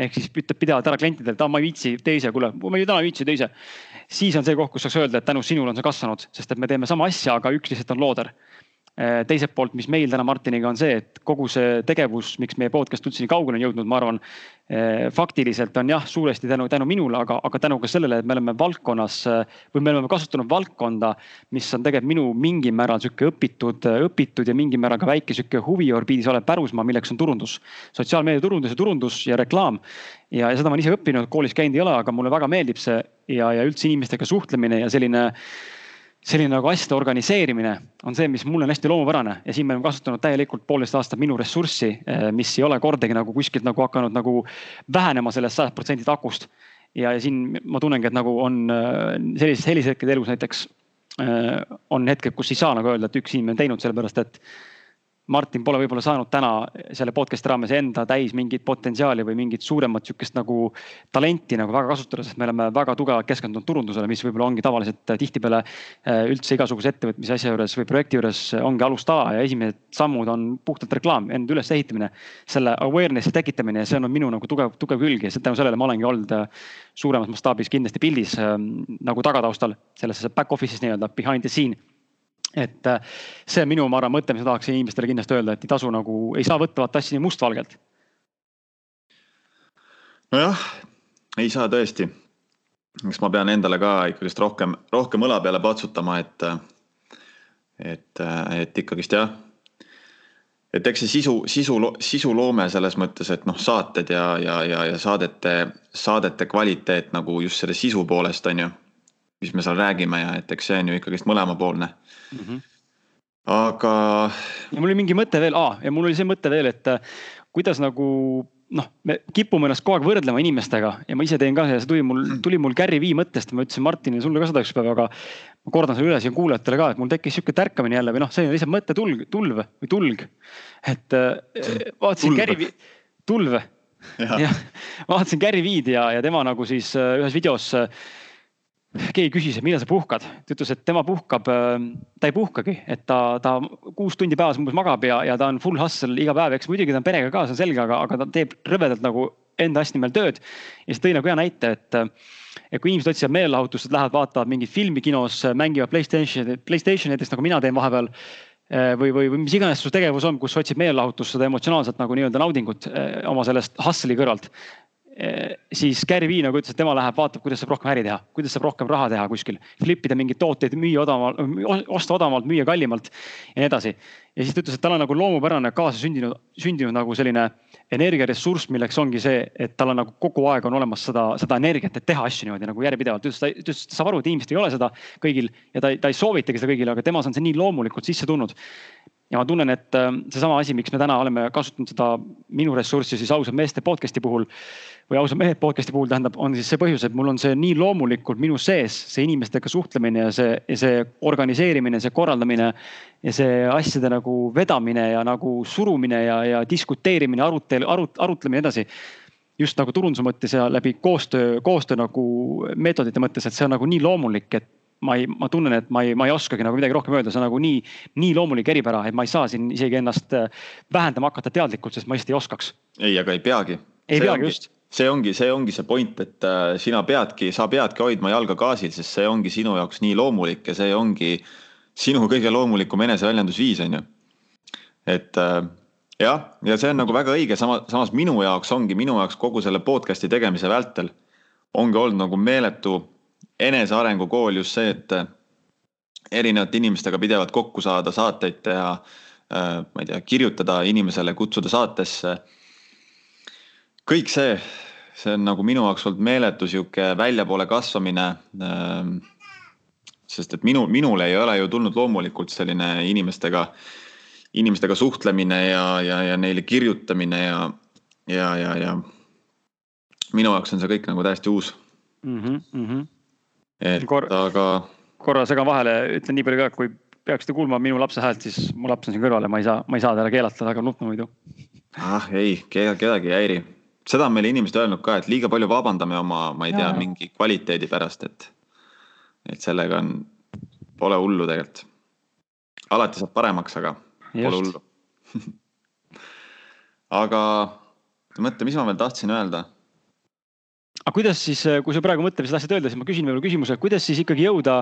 ehk siis ütleb pidevalt ära klientidele, et ma ei viitsi teise, kuule, ma ei täna ei viitsi teise. Siis on see koht, kus saaks öelda, et tänu sinule on see kasvanud, sest et me teeme sama asja, aga üks lihtsalt on looder teiselt poolt, mis meil täna Martiniga on see, et kogu see tegevus, miks meie podcast üldse nii kaugele on jõudnud, ma arvan. Äh, faktiliselt on jah, suuresti tänu, tänu minule, aga, aga tänu ka sellele, et me oleme valdkonnas või me oleme kasutanud valdkonda. mis on tegelikult minu mingil määral sihuke õpitud, õpitud ja mingil määral ka väike sihuke huviorbiidis olev pärusmaa, milleks on turundus. sotsiaalmeedia turundus ja turundus ja reklaam ja, ja seda ma olen ise õppinud, koolis käinud ei ole, aga mulle väga meeldib see ja, ja üldse inimestega suhtlemine ja selline selline nagu asjade organiseerimine on see, mis mulle on hästi loomupärane ja siin me oleme kasutanud täielikult poolteist aastat minu ressurssi, eh, mis ei ole kordagi nagu kuskilt nagu hakanud nagu vähenema sellest sajast protsendilt akust. ja, ja siin ma tunnengi, et nagu on eh, sellised, sellised hetked elus näiteks eh, on hetked, kus ei saa nagu öelda, et üks inimene on teinud, sellepärast et Martin pole võib-olla saanud täna selle podcast'i raames enda täis mingit potentsiaali või mingit suuremat sihukest nagu talenti nagu väga kasutada, sest me oleme väga tugevalt keskendunud turundusele, mis võib-olla ongi tavaliselt tihtipeale äh, üldse igasuguse ettevõtmise asja juures või projekti juures ongi alustala ja esimesed sammud on puhtalt reklaam, enda ülesehitamine. selle awareness'i tekitamine ja see on minu nagu tugev, tugev külg ja tänu sellele ma olengi olnud äh, suuremas mastaabis kindlasti pildis ähm, nagu tagataustal selles back office'is nii-öelda behind the scene et äh, see on minu, ma arvan, mõte, mis ma tahaksin inimestele kindlasti öelda, et ei tasu nagu, ei saa võtta vaata asja nii mustvalgelt. nojah, ei saa tõesti. eks ma pean endale ka ikkagist rohkem, rohkem õla peale patsutama, et, et, et ikkagist jah. et eks see sisu, sisu, sisuloome selles mõttes, et noh, saated ja, ja, ja, ja saadete, saadete kvaliteet nagu just selle sisu poolest on ju mis me seal räägime ja et eks see on ju ikkagist mõlemapoolne mm. -hmm. aga. ja mul oli mingi mõte veel, ja mul oli see mõte veel, et äh, kuidas nagu noh, me kipume ennast kogu aeg võrdlema inimestega ja ma ise teen ka ja see tuli mul, tuli mul Gary Vee mõttest, ma ütlesin Martinile sulle ka seda üks päev, aga. ma kordan selle üle siin kuulajatele ka, et mul tekkis sihuke tärkamine jälle või noh, selline lihtsalt mõttetulg, tulv või tulg. et äh, vaatasin Gary Vee, tulv jah, vaatasin Gary Vee'd ja, ja tema nagu siis äh, ühes videos keegi küsis, et millal sa puhkad, ta ütles, et tema puhkab, ähm, ta ei puhkagi, et ta, ta kuus tundi päevas umbes magab ja, ja ta on full hustle iga päev, eks muidugi ta on perega ka, see on selge, aga, aga ta teeb rõvedalt nagu enda hästi nimel tööd. ja siis tõi nagu hea näite, et, et kui inimesed otsivad meelelahutust, et lähevad vaatavad mingit filmi kinos, mängivad Playstationi, Playstationi näiteks nagu mina teen vahepeal äh, või, või, või mis iganes su tegevus on, kus otsid meelelahutust, seda emotsionaalset nagu nii-öelda naudingut äh, oma sellest hustle'i kõrvalt. Eh, siis Gary Vee nagu ütles, et tema läheb, vaatab, kuidas saab rohkem äri teha, kuidas saab rohkem raha teha kuskil. Flip ida mingeid tooteid, müüa odavamalt, osta odavamalt, müüa kallimalt ja nii edasi. ja siis ta ütles, et tal on nagu loomupärane kaasasündinud, sündinud nagu selline energiaressurss, milleks ongi see, et tal on nagu kogu aeg on olemas seda, seda energiat, et teha asju niimoodi nagu järjepidevalt. ta ütles, ta saab aru, et inimestel ei ole seda kõigil ja ta, ta ei soovitagi seda kõigile, aga temas on see nii loomulikult sisse tulnud ja ma tunnen, et äh, seesama asi, miks me täna oleme kasutanud seda minu ressurssi siis ausad meeste podcast'i puhul või ausad mehed podcast'i puhul tähendab, on siis see põhjus, et mul on see nii loomulikult minu sees, see inimestega suhtlemine ja see, ja see organiseerimine, see korraldamine. ja see asjade nagu vedamine ja nagu surumine ja, ja diskuteerimine, arutelu, arut-, arutlemine edasi just nagu turunduse mõttes ja läbi koostöö, koostöö nagu meetodite mõttes, et see on nagu nii loomulik, et ma ei, ma tunnen, et ma ei, ma ei oskagi nagu midagi rohkem öelda, see on nagu nii, nii loomulik eripära, et ma ei saa siin isegi ennast äh, vähendama hakata teadlikult, sest ma lihtsalt ei oskaks. ei, aga ei peagi. ei see peagi ongi, just. See ongi, see ongi see point, et äh, sina peadki, sa peadki hoidma jalga gaasil, sest see ongi sinu jaoks nii loomulik ja see ongi sinu kõige loomulikum eneseväljendusviis, on ju. et äh, jah, ja see on nagu väga õige, sama, samas minu jaoks ongi, minu jaoks kogu selle podcast'i tegemise vältel ongi olnud nagu meeletu enesearengu kool just see, et äh, erinevate inimestega pidevalt kokku saada, saateid teha. Ma ei tea, kirjutada inimesele, kutsuda saatesse. Kõik see, see on nagu minu jaoks olnud meeletu sihuke väljapoole kasvamine. Ähm, sest et minu, minule ei ole ju tulnud loomulikult selline inimestega, inimestega suhtlemine ja, ja, ja neile kirjutamine ja, ja, ja, ja minu jaoks on see kõik nagu täiesti uus mm. -hmm, mm -hmm et Kor aga korra segan vahele, ütlen nii palju ka, kui peaksite kuulma minu lapse häält, siis mu laps on siin kõrval ja ma ei saa, ma ei saa talle keelata, ta hakkab nutma muidu. ah ei, kedagi ei häiri. Seda on meile inimesed öelnud ka, et liiga palju vabandame oma, ma ei tea, mingi kvaliteedi pärast, et, et sellega on, pole hullu tegelikult. alati saab paremaks, aga Just. pole hullu aga mõtle, mis ma veel tahtsin öelda aga kuidas siis, kui sa praegu mõtled, mis sa tahtsid öelda, siis ma küsin võib-olla küsimuse, kuidas siis ikkagi jõuda,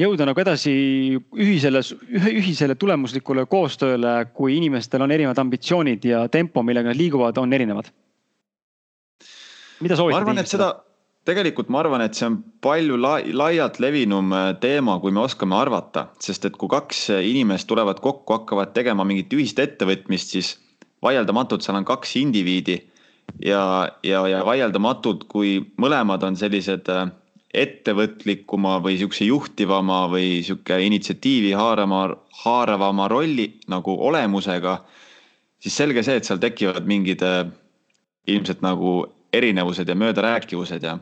jõuda nagu edasi ühisele, ühisele tulemuslikule koostööle, kui inimestel on erinevad ambitsioonid ja tempo, millega nad liiguvad, on erinevad? Mida soovitad? ma arvan, et seda, tegelikult ma arvan, et see on palju lai, laialt levinum äh, teema, kui me oskame arvata, sest et kui kaks inimest tulevad kokku, hakkavad tegema mingit ühist ettevõtmist, siis vaieldamatult seal on kaks indiviidi ja, ja, ja vaieldamatult, kui mõlemad on sellised äh, ettevõtlikuma või sihukese juhtivama või sihuke initsiatiivi haarama, haaravama rolli nagu olemusega, siis selge see, et seal tekivad mingid äh, ilmselt nagu erinevused ja möödarääkivused ja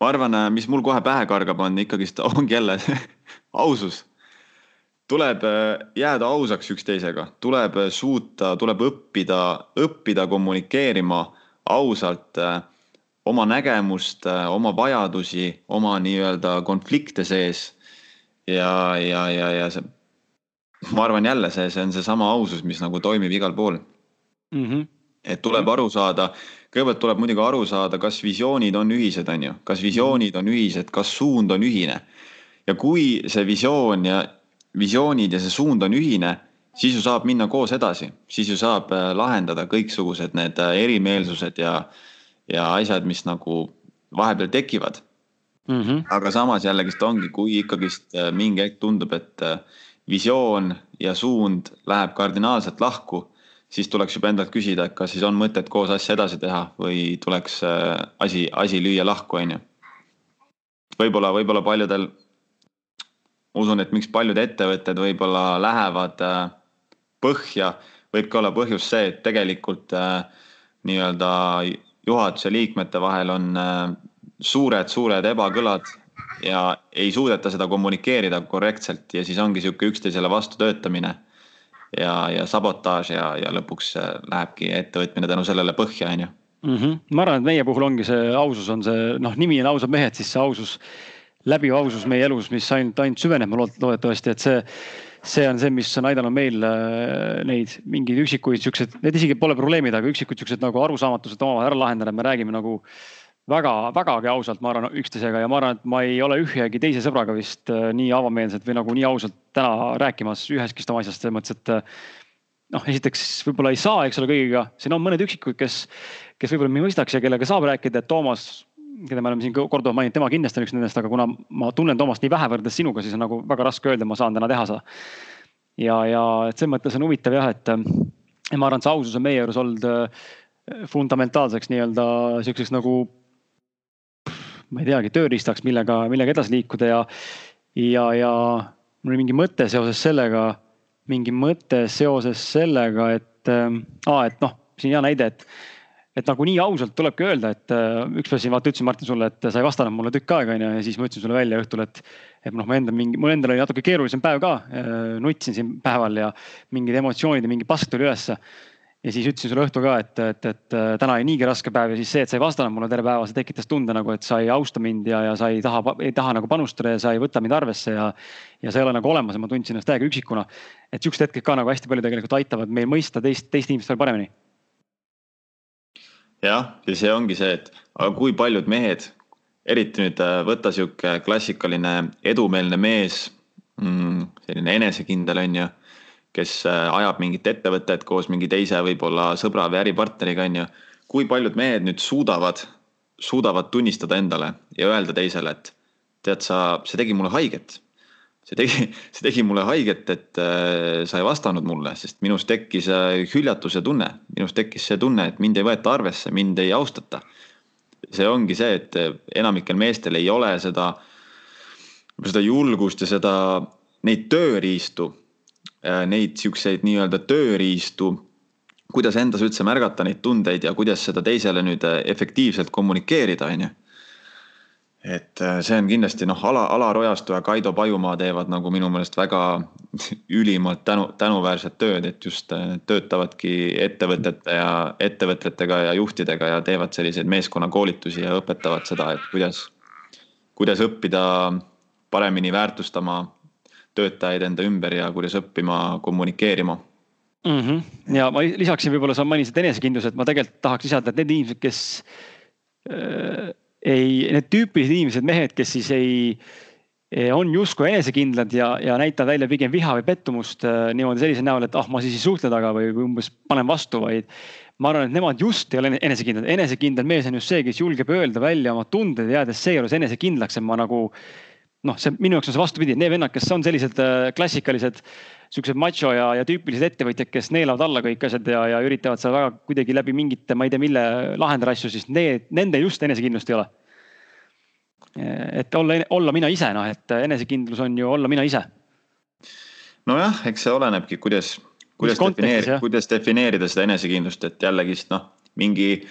ma arvan, äh, mis mul kohe pähe kargab, on ikkagist, ongi jälle ausus tuleb äh, jääda ausaks üksteisega, tuleb äh, suuta, tuleb õppida, õppida kommunikeerima ausalt oma nägemust, oma vajadusi, oma nii-öelda konflikte sees. ja, ja, ja, ja see, ma arvan jälle see, see on seesama ausus, mis nagu toimib igal pool mm. -hmm. et tuleb aru saada, kõigepealt tuleb muidugi aru saada, kas visioonid on ühised, on ju, kas visioonid on ühised, kas suund on ühine. ja kui see visioon ja visioonid ja see suund on ühine, siis ju saab minna koos edasi, siis ju saab äh, lahendada kõiksugused need äh, erimeelsused ja, ja asjad, mis nagu vahepeal tekivad mm. -hmm. aga samas jällegist ongi, kui ikkagist äh, mingi hetk tundub, et visioon ja suund läheb kardinaalselt lahku, siis tuleks juba endalt küsida, et kas siis on mõtet koos asja edasi teha või tuleks asi, asi lüüa lahku, on ju. võib-olla, võib-olla paljudel usun, et miks paljud ettevõtted võib-olla lähevad äh, põhja, võibki olla põhjus see, et tegelikult äh, nii-öelda juhatuse liikmete vahel on suured-suured äh, ebakõlad ja ei suudeta seda kommunikeerida korrektselt ja siis ongi sihuke üksteisele vastu töötamine ja, ja sabotaaž ja, ja lõpuks lähebki ettevõtmine tänu sellele põhja, on ju. Mhm. ma arvan, et meie puhul ongi see ausus on see noh, nimi on ausad mehed, siis see ausus läbiv ausus meie elus, mis ainult, ainult süveneb, ma loodetavasti, et see, see on see, mis on aidanud meil äh, neid mingeid üksikuid siukseid, need isegi pole probleemid, aga üksikud siuksed nagu arusaamatused omavahel ära lahendada, me räägime nagu väga, vägagi ausalt, ma arvan, üksteisega ja ma arvan, et ma ei ole ühegi teise sõbraga vist äh, nii avameelselt või nagu nii ausalt täna rääkimas ühestki oma asjast, selles mõttes, et äh, noh, esiteks võib-olla ei saa, eks ole, kõigiga, siin on mõned üksikud, kes, kes võib-olla ei mõistaks ja kellega saab rääkida, et Toomas keda me oleme siin korduvalt maininud, tema kindlasti on üks nendest, aga kuna ma tunnen Toomast nii vähe võrreldes sinuga, siis on nagu väga raske öelda, ma saan täna teha seda. ja, ja et selles mõttes on huvitav jah, et ma arvan, et see ausus on meie juures olnud äh, fundamentaalseks nii-öelda sihukeseks nagu. Ma ei teagi, tööriistaks, millega, millega edasi liikuda ja, ja, ja mul oli mingi mõte seoses sellega, mingi mõte seoses sellega, et äh,, et noh, siin hea näide, et et nagu nii ausalt tulebki öelda, et äh, ükspäev siin vaata ütlesin Martin sulle, et sa ei vastanud mulle tükk aega onju ja siis ma ütlesin sulle välja õhtul, et. et noh, ma endal mingi, mul endal oli natuke keerulisem päev ka, äh, nutsin siin päeval ja mingid emotsioonid ja mingi pask tuli ülesse. Ja siis ütlesin sulle õhtul ka, et, et, et äh, täna oli niigi raske päev ja siis see, et sa ei vastanud mulle terve päeva, see tekitas tunde nagu, et sa ei austa mind ja, ja sa ei taha, ei taha nagu panustada ja sa ei võta mind arvesse ja. ja sa ei ole nagu olemas ja ma tundsin ennast täiega üksikuna. et siuksed hetked ka nagu hästi palju tegelikult aitavad meil mõista teist, teist inimest veel paremini jah, ja see ongi see, et aga kui paljud mehed, eriti nüüd äh, võta sihuke klassikaline edumeelne mees, mm, selline enesekindel on ju, kes äh, ajab mingit ettevõtet koos mingi teise võib-olla sõbra või äripartneriga on ju. kui paljud mehed nüüd suudavad, suudavad tunnistada endale ja öelda teisele, et tead sa, see tegi mulle haiget see tegi, see tegi mulle haiget, et äh, sa ei vastanud mulle, sest minus tekkis äh, hüljatuse tunne, minus tekkis see tunne, et mind ei võeta arvesse, mind ei austata. see ongi see, et äh, enamikel meestel ei ole seda, seda julgust ja seda, neid tööriistu, neid siukseid nii-öelda tööriistu, kuidas endas üldse märgata neid tundeid ja kuidas seda teisele nüüd efektiivselt kommunikeerida, on ju. Et äh, see on kindlasti noh, Ala, Alar Ojastu ja Kaido Pajumaa teevad nagu minu meelest väga ülimalt tänu, tänuväärset tööd, et just äh, töötavadki ettevõtete ja ettevõtetega ja juhtidega ja teevad selliseid meeskonnakoolitusi ja õpetavad seda, et kuidas, kuidas õppida paremini väärtustama töötajaid enda ümber ja kuidas õppima kommunikeerima mm. -hmm. ja ma lisaksin, võib-olla sa mainisid enesekindluse, et ma tegelikult tahaks lisada, et need inimesed, kes äh, ei, need tüüpilised inimesed, mehed, kes siis ei, on justkui enesekindlad ja, ja näitavad välja pigem viha või pettumust äh, niimoodi sellise näol, et ah, ma siis ei suhtle temaga või, või umbes panen vastu, vaid. ma arvan, et nemad just ei ole enesekindlad, enesekindel mees on just see, kes julgeb öelda välja oma tunded, jäädes seejuures enesekindlaks, et ma nagu. Noh, see minu jaoks on see vastupidi, need vennad, kes on sellised äh, klassikalised siuksed macho ja, ja tüüpilised ettevõtjad, kes neelavad alla kõik asjad ja, ja üritavad seal väga kuidagi läbi mingite, ma ei tea, mille lahendada asju, siis need, nende just enesekindlust ei ole. et olla, olla mina ise, noh, et enesekindlus on ju olla mina ise. nojah, eks see olenebki, kuidas, kuidas defineerida, kuidas defineerida seda enesekindlust, et jällegist noh, mingi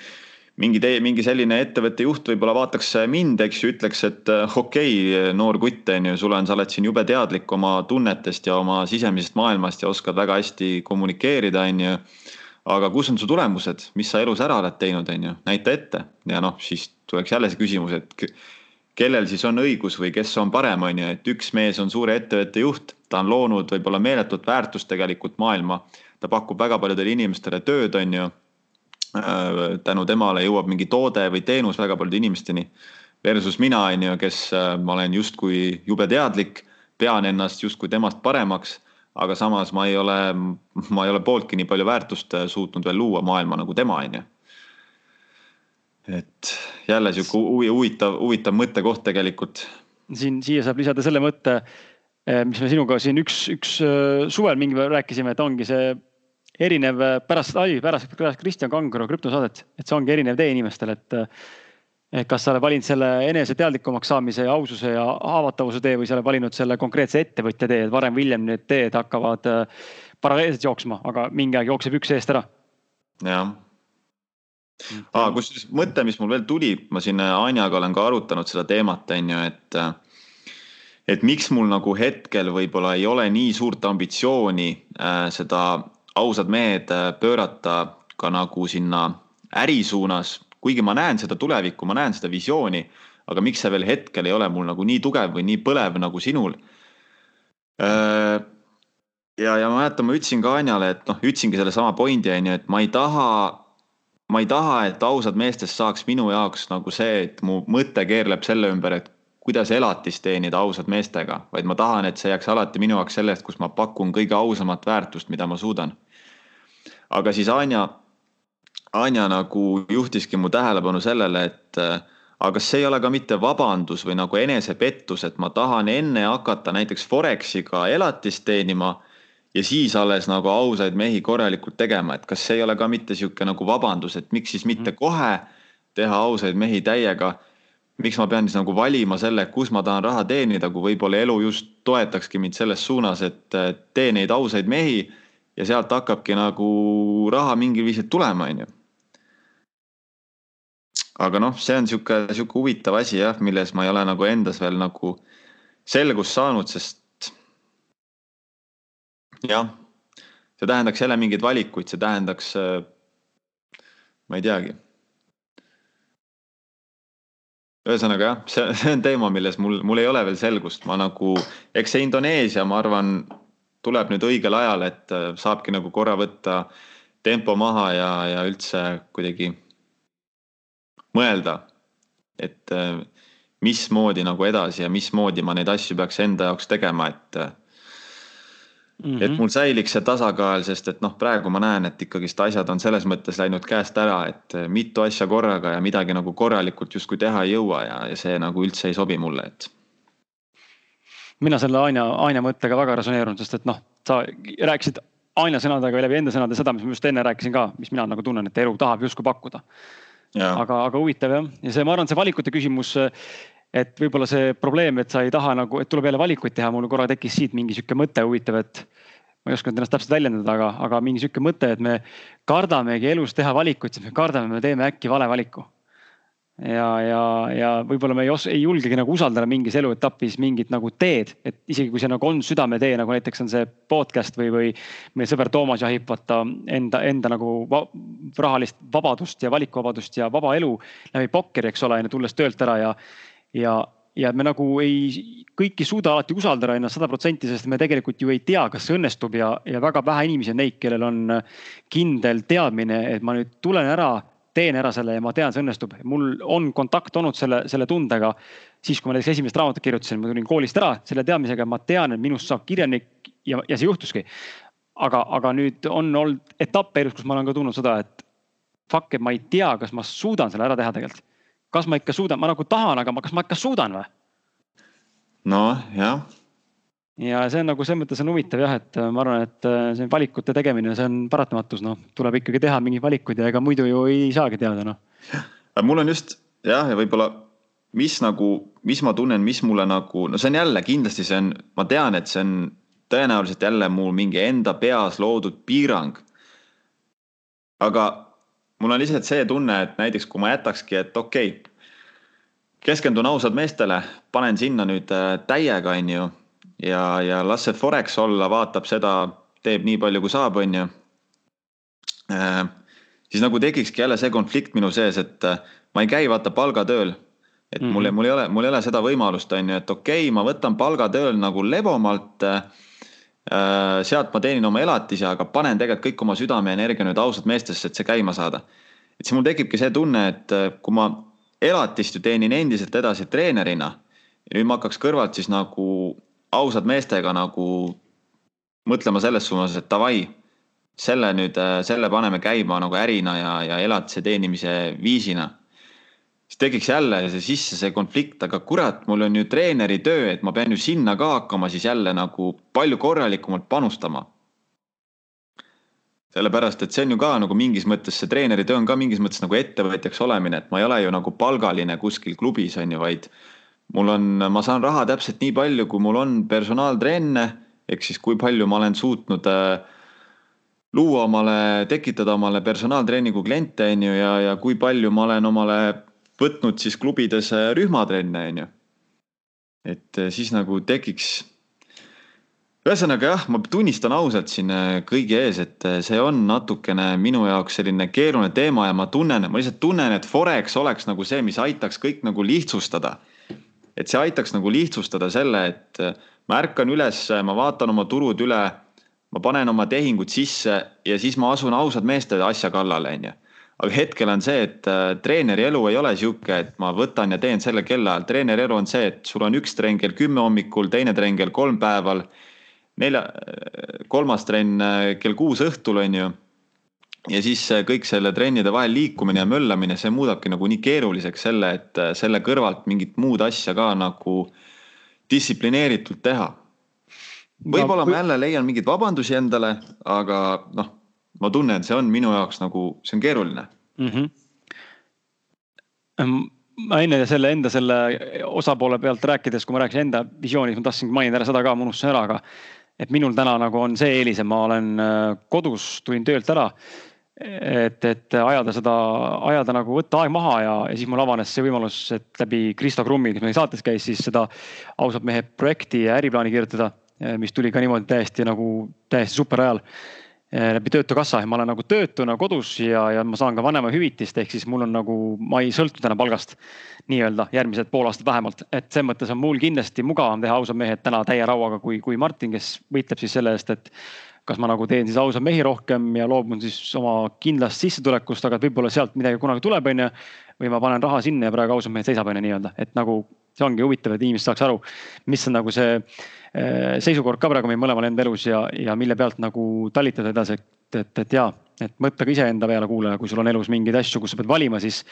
mingi tee, mingi selline ettevõtte juht võib-olla vaataks mind, eks ju, ütleks, et äh, okei okay,, noor kutt on ju, sul on, sa oled siin jube teadlik oma tunnetest ja oma sisemisest maailmast ja oskad väga hästi kommunikeerida, on ju. aga kus on su tulemused, mis sa elus ära oled teinud, on ju, näita ette ja noh, siis tuleks jälle see küsimus, et kellel siis on õigus või kes on parem, on ju, et üks mees on suure ettevõtte juht, ta on loonud võib-olla meeletut väärtust tegelikult maailma. ta pakub väga paljudele inimestele tööd, on ju tänu temale jõuab mingi toode või teenus väga paljude inimesteni. Versus mina, on ju, kes äh, ma olen justkui jube teadlik, pean ennast justkui temast paremaks, aga samas ma ei ole, ma ei ole pooltki nii palju väärtust äh, suutnud veel luua maailma nagu tema, on ju. et jälle sihuke huvitav, huvitav mõttekoht tegelikult. siin, siia saab lisada selle mõtte, mis me sinuga siin üks, üks suvel mingi päev rääkisime, et ongi see erinev äh, pärast, ai, pärast Kristjan Kangro krüptosaadet, et see ongi erinev tee inimestel, et. et kas sa oled valinud selle enese teadlikumaks saamise ja aususe ja haavatavuse tee või sa oled valinud selle konkreetse ettevõtja tee, et varem või hiljem need teed hakkavad äh, paralleelselt jooksma, aga mingi aeg jookseb üks eest ära. jah ah,. kusjuures mõte, mis mul veel tuli, ma siin Anjaga olen ka arutanud seda teemat, on ju, et et miks mul nagu hetkel võib-olla ei ole nii suurt ambitsiooni äh, seda ausad mehed äh, pöörata ka nagu sinna äri suunas, kuigi ma näen seda tulevikku, ma näen seda visiooni, aga miks see veel hetkel ei ole mul nagu nii tugev või nii põlev nagu sinul. Äh, ja, ja ma mäletan, ma ütlesin ka Anjale, et noh, ütlesingi sellesama pointi on ju, et ma ei taha, ma ei taha, et ausad meestest saaks minu jaoks nagu see, et mu mõte keerleb selle ümber, et kuidas elatist teenida ausad meestega, vaid ma tahan, et see jääks alati minu jaoks sellest, kus ma pakun kõige ausamat väärtust, mida ma suudan aga siis Anja, Anja nagu juhtiski mu tähelepanu sellele, et äh, aga kas see ei ole ka mitte vabandus või nagu enesepettus, et ma tahan enne hakata näiteks Forexiga elatist teenima ja siis alles nagu ausaid mehi korralikult tegema, et kas see ei ole ka mitte sihuke nagu vabandus, et miks siis mitte mhm. kohe teha ausaid mehi täiega. miks ma pean siis nagu valima selle, kus ma tahan raha teenida, kui võib-olla elu just toetakski mind selles suunas, et tee neid ausaid mehi ja sealt hakkabki nagu raha mingil viisil tulema, on ju. aga noh, see on sihuke, sihuke huvitav asi jah, milles ma ei ole nagu endas veel nagu selgust saanud, sest jah, see tähendaks jälle mingeid valikuid, see tähendaks, ma ei teagi ühesõnaga jah, see on teema, milles mul, mul ei ole veel selgust, ma nagu, eks see Indoneesia, ma arvan, tuleb nüüd õigel ajal, et äh, saabki nagu korra võtta tempo maha ja, ja üldse kuidagi mõelda, et äh, mismoodi nagu edasi ja mismoodi ma neid asju peaks enda jaoks tegema, et Mm -hmm. et mul säiliks see tasakaal, sest et noh, praegu ma näen, et ikkagist asjad on selles mõttes läinud käest ära, et mitu asja korraga ja midagi nagu korralikult justkui teha ei jõua ja, ja see nagu üldse ei sobi mulle, et mina selle Aina, Aina mõttega väga resoneerun, sest et noh, sa rääkisid Aina sõnadega läbi enda sõnade seda, mis ma just enne rääkisin ka, mis mina nagu tunnen, et elu tahab justkui pakkuda. aga, aga huvitav jah, ja see, ma arvan, see valikute küsimus. et võib-olla see probleem, et sa ei taha nagu, et tuleb jälle valikuid teha, mul korra tekkis siit mingi sihuke mõte huvitav, et ma ei osanud ennast täpselt väljendada, aga, aga mingi sihuke mõte, et me kardamegi elus teha valikuid, sest me kardame, me teeme äkki vale valiku. Ja, ja, ja võib-olla me ei os-, ei julgegi nagu usaldada mingis eluetapis mingit nagu teed, et isegi kui see nagu on südametee, nagu näiteks on see podcast või, või meie sõber Toomas jahib vaata enda, enda nagu va rahalist vabadust ja valikuvabadust ja vaba elu läbi pokkeri, eks ole, tulles töölt ära ja, ja, ja me nagu ei, kõik ei suuda alati usaldada ennast sada protsenti, sest me tegelikult ju ei tea, kas see õnnestub ja, ja väga vähe inimesi on neid, kellel on kindel teadmine, et ma nüüd tulen ära teen ära selle ja ma tean, see õnnestub. mul on kontakt olnud selle, selle tundega siis, kui ma näiteks esimest raamatut kirjutasin, ma tulin koolist ära selle teadmisega, ma tean, et minust saab kirjanik ja, ja see juhtuski. aga, aga nüüd on olnud etappe elus, kus ma olen ka tundnud seda, et fuck, et ma ei tea, kas ma suudan selle ära teha tegelikult. kas ma ikka suudan, ma nagu tahan, aga ma, kas ma ikka suudan või? noh, jah ja see on nagu selles mõttes on huvitav jah, et äh, ma arvan, et äh, see valikute tegemine, see on paratamatus, noh, tuleb ikkagi teha mingeid valikuid ja ega muidu ju ei saagi teada, noh. mul on just jah, ja võib-olla, mis nagu, mis ma tunnen, mis mulle nagu, no see on jälle kindlasti see on, ma tean, et see on tõenäoliselt jälle mul mingi enda peas loodud piirang. aga mul on lihtsalt see tunne, et näiteks kui ma jätakski, et okei okay,, keskendun ausalt meestele, panen sinna nüüd äh, täiega, on ju ja, ja las see Forex olla, vaatab seda, teeb nii palju, kui saab, on ju. Äh, siis nagu tekikski jälle see konflikt minu sees, et äh, ma ei käi vaata palgatööl. et mul mm, -hmm. mul ei ole, mul ei ole seda võimalust, on ju, et okei okay,, ma võtan palgatööl nagu lebomalt äh, sealt ma teenin oma elatise, aga panen tegelikult kõik oma südame ja energia nüüd ausalt meestesse, et see käima saada. et siis mul tekibki see tunne, et kui ma elatist ju teenin endiselt edasi treenerina ja nüüd ma hakkaks kõrvalt siis nagu ausad meestega nagu mõtlema selles suunas, et davai, selle nüüd, selle paneme käima nagu ärina ja, ja elatise teenimise viisina. siis tekiks jälle see sisse see konflikt, aga kurat, mul on ju treeneri töö, et ma pean ju sinna ka hakkama siis jälle nagu palju korralikumalt panustama. sellepärast, et see on ju ka nagu mingis mõttes, see treeneri töö on ka mingis mõttes nagu ettevõtjaks olemine, et ma ei ole ju nagu palgaline kuskil klubis on ju, vaid mul on, ma saan raha täpselt nii palju, kui mul on personaaltrenne, ehk siis kui palju ma olen suutnud äh, luua omale, tekitada omale personaaltreeningu kliente, on ju, ja, ja kui palju ma olen omale võtnud siis klubides äh, rühmatrenne, on ju. et äh, siis nagu tekiks. ühesõnaga jah, ma tunnistan ausalt siin kõigi ees, et see on natukene minu jaoks selline keeruline teema ja ma tunnen, ma lihtsalt tunnen, et Forex oleks nagu see, mis aitaks kõik nagu lihtsustada et see aitaks nagu lihtsustada selle, et äh, ma ärkan üles, ma vaatan oma turud üle, ma panen oma tehingud sisse ja siis ma asun ausad meeste asja kallale, onju. aga hetkel on see, et äh, treeneri elu ei ole sihuke, et ma võtan ja teen selle kellaajal, treeneri elu on see, et sul on üks trenn kell kümme hommikul, teine trenn kell kolm päeval, nelja, kolmas trenn äh, kell kuus õhtul, onju ja siis kõik selle trennide vahel liikumine ja möllamine, see muudabki nagu nii keeruliseks selle, et äh, selle kõrvalt mingit muud asja ka nagu distsiplineeritult teha. võib-olla ma jälle leian mingeid vabandusi endale, aga noh, ma tunnen, see on minu jaoks nagu, see on keeruline mm. -hmm. ma enne selle enda selle osapoole pealt rääkides, kui ma rääkisin enda visioonist, ma tahtsin mainida ära seda ka, ma unustasin ära, aga et minul täna nagu on see eelis, et ma olen äh, kodus, tulin töölt ära et, et ajada seda, ajada nagu võtta aeg maha ja, ja siis mul avanes see võimalus, et läbi Kristo Krummi, kes meil saates käis, siis seda ausalt mehe projekti ja äriplaani kirjutada, mis tuli ka niimoodi täiesti nagu täiesti super ajal eh, läbi Töötukassa. Ma olen nagu töötuna kodus ja, ja ma saan ka vanemahüvitist, ehk siis mul on nagu, ma ei sõltu täna palgast nii-öelda järgmised pool aastat vähemalt, et selles mõttes on mul kindlasti mugavam teha ausad mehed täna täie rauaga kui, kui Martin, kes võitleb siis selle eest, et kas ma nagu teen siis ausaid mehi rohkem ja loobun siis oma kindlast sissetulekust, aga võib-olla sealt midagi kunagi tuleb, onju. või ma panen raha sinna ja praegu ausad mehed seisab, onju nii-öelda, et nagu see ongi huvitav, et inimesed saaks aru, mis on nagu see äh, seisukord ka praegu meil mõlemal enda elus ja, ja mille pealt nagu talitada edasi, et, et, et jaa, et mõtle ka iseenda peale, kuulaja, kui sul on elus mingeid asju, kus sa pead valima, siis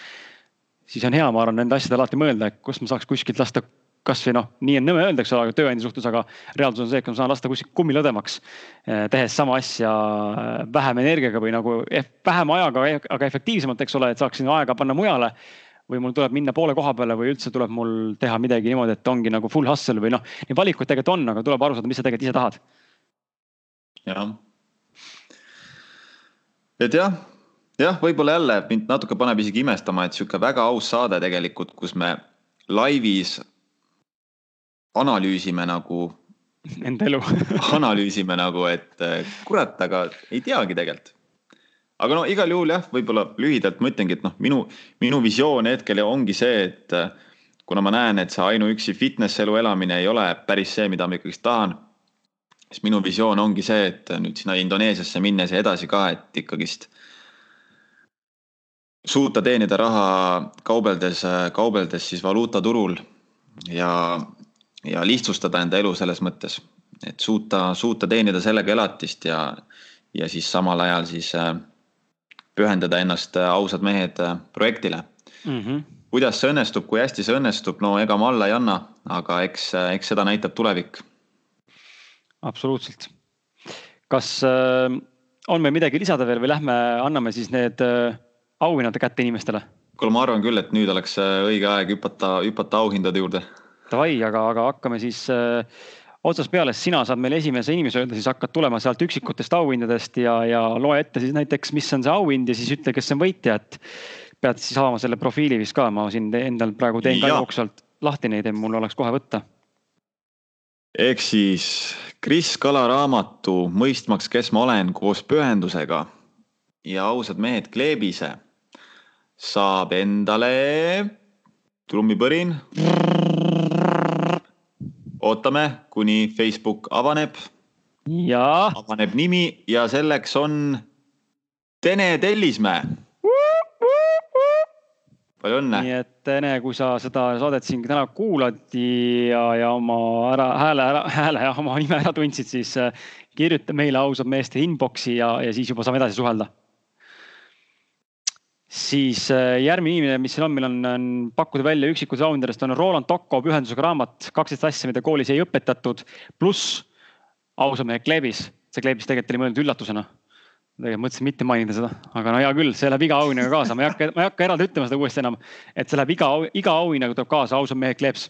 siis on hea, ma arvan, nende asjade alati mõelda, et kust ma saaks kuskilt lasta kasvõi noh, nii on nõme öelda, eks ole, tööandja suhtes, aga reaalsus on see, et ma saan lasta kuskilt kummilõdemaks. Eh, tehes sama asja eh, vähem energiaga või nagu vähem ajaga, aga efektiivsemalt, eks ole, et saaksin aega panna mujale. või mul tuleb minna poole koha peale või üldse tuleb mul teha midagi niimoodi, et ongi nagu full hustle või noh, neid valikuid tegelikult on, aga tuleb aru saada, mis sa tegelikult ise tahad. jah. et jah, jah, võib-olla jälle mind natuke paneb isegi imestama, et sihuke väga aus saade tegelikult, kus me laivis analüüsime nagu. Enda elu analüüsime nagu, et kurat, aga ei teagi tegelikult aga no igal juhul jah, võib-olla lühidalt ma ütlengi, et noh, minu, minu visioon hetkel ongi see, et kuna ma näen, et see ainuüksi fitness elu elamine ei ole päris see, mida ma ikkagist tahan, siis minu visioon ongi see, et nüüd sinna Indoneesiasse minnes ja edasi ka, et ikkagist suuta teenida raha kaubeldes, kaubeldes siis valuutaturul ja, ja lihtsustada enda elu selles mõttes, et suuta, suuta teenida sellega elatist ja, ja siis samal ajal siis pühendada ennast ausad mehed projektile mm. -hmm kuidas see õnnestub, kui hästi see õnnestub, no ega ma alla ei anna, aga eks, eks seda näitab tulevik. absoluutselt. kas äh, on meil midagi lisada veel või lähme anname siis need äh, auhinnad kätte inimestele? kuule, ma arvan küll, et nüüd oleks äh, õige aeg hüpata, hüpata auhindade juurde. Davai, aga, aga hakkame siis äh, otsast peale, sina saad meile esimese inimese öelda, siis hakkad tulema sealt üksikutest auhindadest ja, ja loe ette siis näiteks, mis on see auhind ja siis ütle, kes on võitja, et pead siis avama selle profiili vist ka, ma siin endal praegu teen ka jooksvalt lahti neid, et mul oleks kohe võtta. ehk siis Kris Kala raamatu Mõistmaks, kes ma olen koos pühendusega ja ausad mehed kleebise saab endale trummipõrin. Ootame, kuni Facebook avaneb. ja. avaneb nimi ja selleks on Tene Tellismäe palju õnne. nii et Ene, kui sa seda saadet siin täna kuulad ja, ja oma ära hääle hääle ja oma nime ära tundsid, siis äh, kirjuta meile ausad meeste inbox'i ja, ja siis juba saame edasi suhelda. Siis äh, järgmine inimene, mis siin on, meil on, on pakkuda välja üksikud raundidest on Roland Tocco pühendusega raamat, kaksteist asja, mida koolis ei õpetatud, pluss ausad mehed kleebis, see kleebis tegelikult oli mõeldud üllatusena tegelikult mõtlesin mitte mainida seda, aga no hea küll, see läheb iga auhinnaga kaasa, ma ei hakka, ma ei hakka eraldi ütlema seda uuesti enam. et see läheb iga, iga auhinnaga tuleb kaasa ausad mehed kleeps.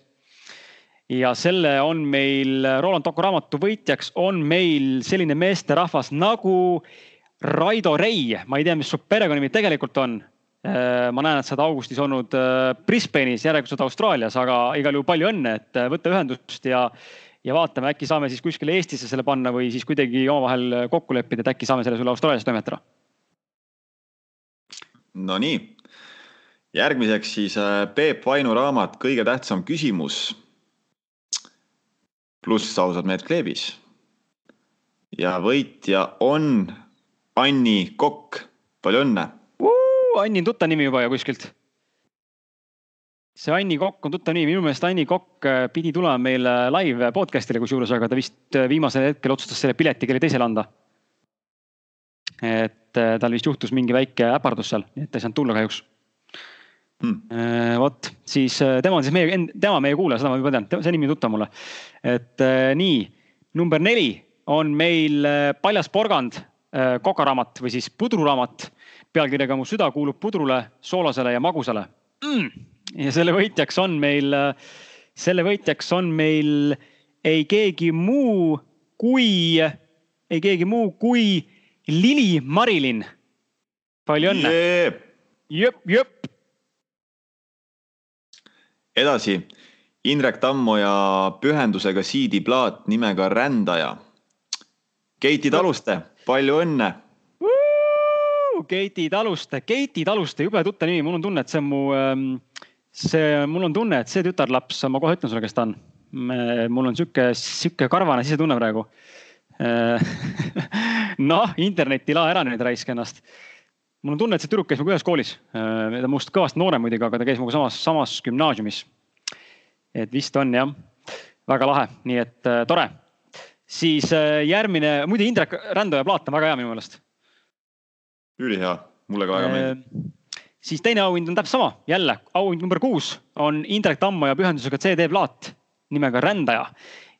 ja selle on meil, Roland Tocco raamatu võitjaks on meil selline meesterahvas nagu Raido Rei, ma ei tea, mis su perekonnanimi tegelikult on. Äh, ma näen, et sa oled augustis olnud äh, Brisbane'is, järelikult Austraalias, aga igal juhul palju õnne, et äh, võta ühendust ja ja vaatame, äkki saame siis kuskile Eestisse selle panna või siis kuidagi omavahel kokku leppida, et äkki saame selle sulle Austraalias toimetada. Nonii, järgmiseks siis Peep Vainu raamat Kõige tähtsam küsimus. pluss ausad mehed kleebis. ja võitja on Anni Kokk, palju õnne. Anni on tuttav nimi juba ju kuskilt. See Anni Kokk on tuttav nimi, minu meelest Anni Kokk äh, pidi tulema meile live podcast'ile kusjuures, aga ta vist äh, viimasel hetkel otsustas selle pileti kellelegi teisele anda. et äh, tal vist juhtus mingi väike äpardus seal, nii et ta ei saanud tulla kahjuks. Hmm.. vot, siis tema on siis meie, tema meie kuulaja, seda ma juba tean, see nimi on tuttav mulle. et nii, number neli on meil Paljas porgand, kokaraamat või siis pudruraamat. Pealkirjaga Mu süda kuulub pudrule, soolasele ja magusale mm. Ja selle võitjaks on meil, selle võitjaks on meil ei keegi muu kui, ei keegi muu kui Lili Marilin. palju õnne! Yeah.. jõpp, jõpp. edasi, Indrek Tammoja pühendusega siidiplaat nimega Rändaja. Keiti Taluste, palju õnne Keiti Taluste, Keiti Taluste, jube tuttav nimi, mul on tunne, et see on mu ähm, see, mul on tunne, et see tütarlaps, ma kohe ütlen sulle, kes ta on. mul on sihuke, sihuke karvane sisetunne praegu noh, internetti lao ära nüüd raisk ennast. mul on tunne, et see tüdruk käis minuga ühes koolis. ta on minust kõvasti noorem muidugi, aga ta käis minuga samas, samas gümnaasiumis. et vist on jah, väga lahe, nii et äh, tore. Siis äh, järgmine, muide Indrek Rändaja plaat on väga hea minu meelest. ülihea, mulle ka väga meeldib äh, siis teine auhind on täpselt sama, jälle auhind number kuus on Indrek Tammoja pühendusega CD-plaat nimega Rändaja.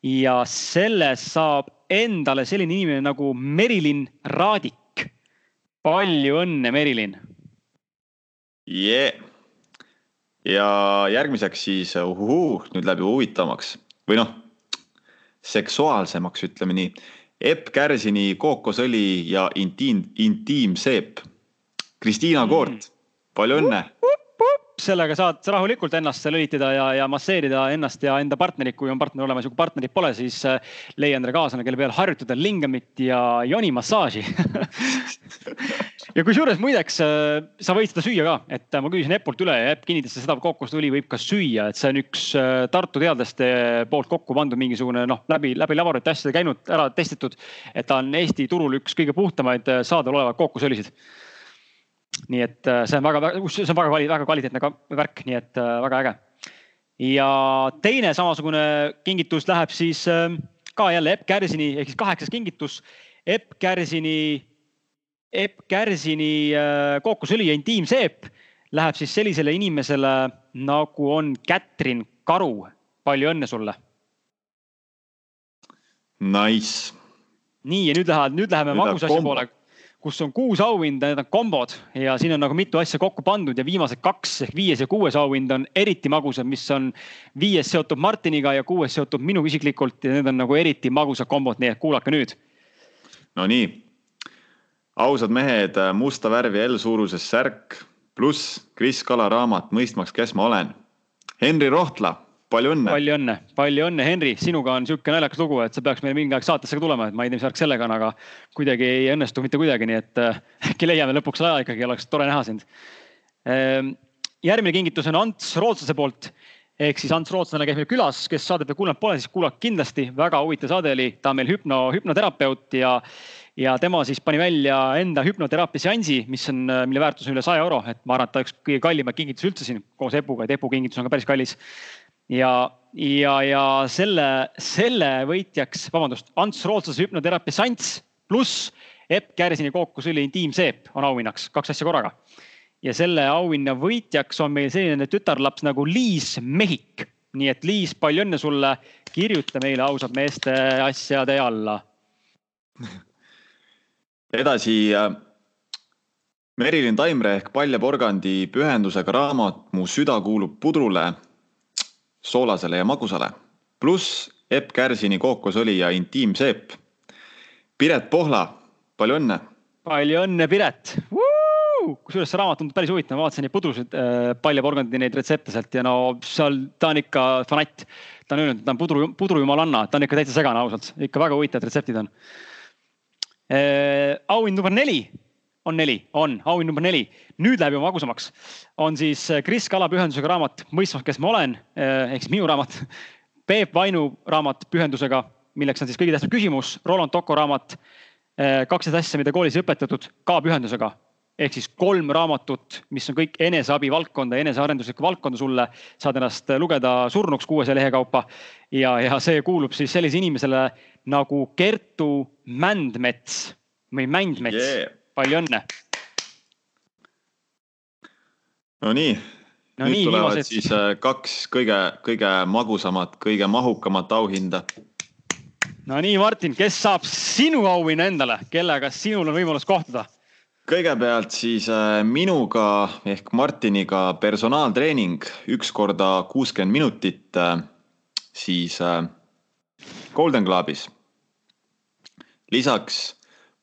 ja selles saab endale selline inimene nagu Merilin Raadik. palju õnne, Merilin yeah.. ja järgmiseks siis uhuhuu, nüüd läheb juba huvitavamaks või noh, seksuaalsemaks, ütleme nii. Epp Kärsini kookosõli ja intiim, intiimseep. Kristiina Koort, palju õnne! sellega saad rahulikult ennast lülitada ja, ja masseerida ennast ja enda partnerit, kui on partner olemas. Ja kui partnerit pole, siis äh, leia endale kaaslane, kelle peal harjutada lingamit ja jonimassaaži ja kusjuures muideks äh, sa võid seda süüa ka, et ma küsisin Epult üle ja Epp kinnitas, et seda kookosõli võib ka süüa, et see on üks äh, Tartu teadlaste poolt kokku pandud mingisugune noh, läbi, läbi laborite asjade käinud, ära testitud. et ta on Eesti turul üks kõige puhtamaid saadaolevaid kookosõlisid nii et äh, see on väga, see on väga, väga kvaliteetne värk, nii et äh, väga äge. ja teine samasugune kingitus läheb siis ka jälle Epp Kärsini ehk siis kaheksas kingitus. Epp Kärsini, Epp Kärsini äh, kookosõli ja intiimseep läheb siis sellisele inimesele nagu on Kätrin Karu. palju õnne sulle. Nice. nii ja nüüd lähevad, nüüd läheme magusasja poole kus on kuus auhinda, need on kombod ja siin on nagu mitu asja kokku pandud ja viimased kaks ehk viies ja kuues auhind on eriti magusad, mis on viies seotud Martiniga ja kuues seotud minuga isiklikult ja need on nagu eriti magusad kombod, nii et kuulake nüüd. Nonii, ausad mehed, musta värvi L-suuruses särk pluss Kris Kala raamat Mõistmaks, kes ma olen. Henri Rohtla palju õnne. palju õnne, palju õnne, Henri, sinuga on sihuke naljakas lugu, et sa peaks meile mingi aeg saatesse ka tulema, et ma ei tea, mis värk sellega on, aga kuidagi ei õnnestu mitte kuidagi, nii et äh, äkki leiame lõpuks aja ikkagi, oleks tore näha sind. Ähm, järgmine kingitus on Ants Rootslase poolt ehk siis Ants Rootslane käib meil külas, kes saadet veel kuulanud pole, siis kuulake kindlasti, väga huvitav saade oli, ta on meil hüpno, hüpnoterapeut ja ja tema siis pani välja enda hüpnoteraapia seansi, mis on, mille väärtus on üle saja euro, et ma arvan, et ta üks kõige kallimaid kingitusi üldse siin koos Epuga, et Epu kingitus on ka päris kallis. Ja, ja, ja selle, selle võitjaks, vabandust, Ants Rootslase hüpnoteraapia seanss pluss Epp Kärsini kookosõli intiimseep on auhinnaks, kaks asja korraga. Ja selle auhinna võitjaks on meil selline tütarlaps nagu Liis Mehik. nii et Liis, palju õnne sulle, kirjuta meile ausad meeste asjade alla. edasi äh, Merilin Taimre ehk Palja Porgandi pühendusega raamat Mu süda kuulub pudrule soolasele ja magusale, pluss Epp Kärsini kookosõli ja intiimseep. Piret Pohla, palju õnne. palju õnne, Piret. Kusjuures see raamat tundub päris huvitav, ma vaatasin neid pudrusid äh,, Palja porgandi neid retsepte sealt ja no seal ta on ikka fanatt. ta on öelnud, et ta on pudru, pudrujumalanna, ta on ikka täitsa segane ausalt, ikka väga huvitavad retseptid on äh,. auhind number neli on neli, on auhind number neli. nüüd läheb juba magusamaks. on siis äh, Kris Kala pühendusega raamat Mõistmas, kes ma olen äh, ehk siis minu raamat. Peep Vainu raamat pühendusega, milleks on siis kõige tähtsam küsimus. Roland Toko raamat äh, kaksteist asja, mida koolis ei õpetatud, ka pühendusega ehk siis kolm raamatut, mis on kõik eneseabi valdkonda, enesearenduslikku valdkonda sulle, saad ennast lugeda surnuks kuuesaja lehe kaupa. ja, ja see kuulub siis sellisele inimesele nagu Kertu Mändmets või Mändmets yeah palju õnne. Nonii no, nüüd nii, tulevad viimased... siis äh, kaks kõige, kõige magusamat, kõige mahukamat auhinda. no nii, Martin, kes saab sinu auhinna endale, kellega sinul on võimalus kohtuda? Kõigepealt siis äh, minuga ehk Martiniga personaaltreening üks korda kuuskümmend minutit äh, siis Golden Clubis. lisaks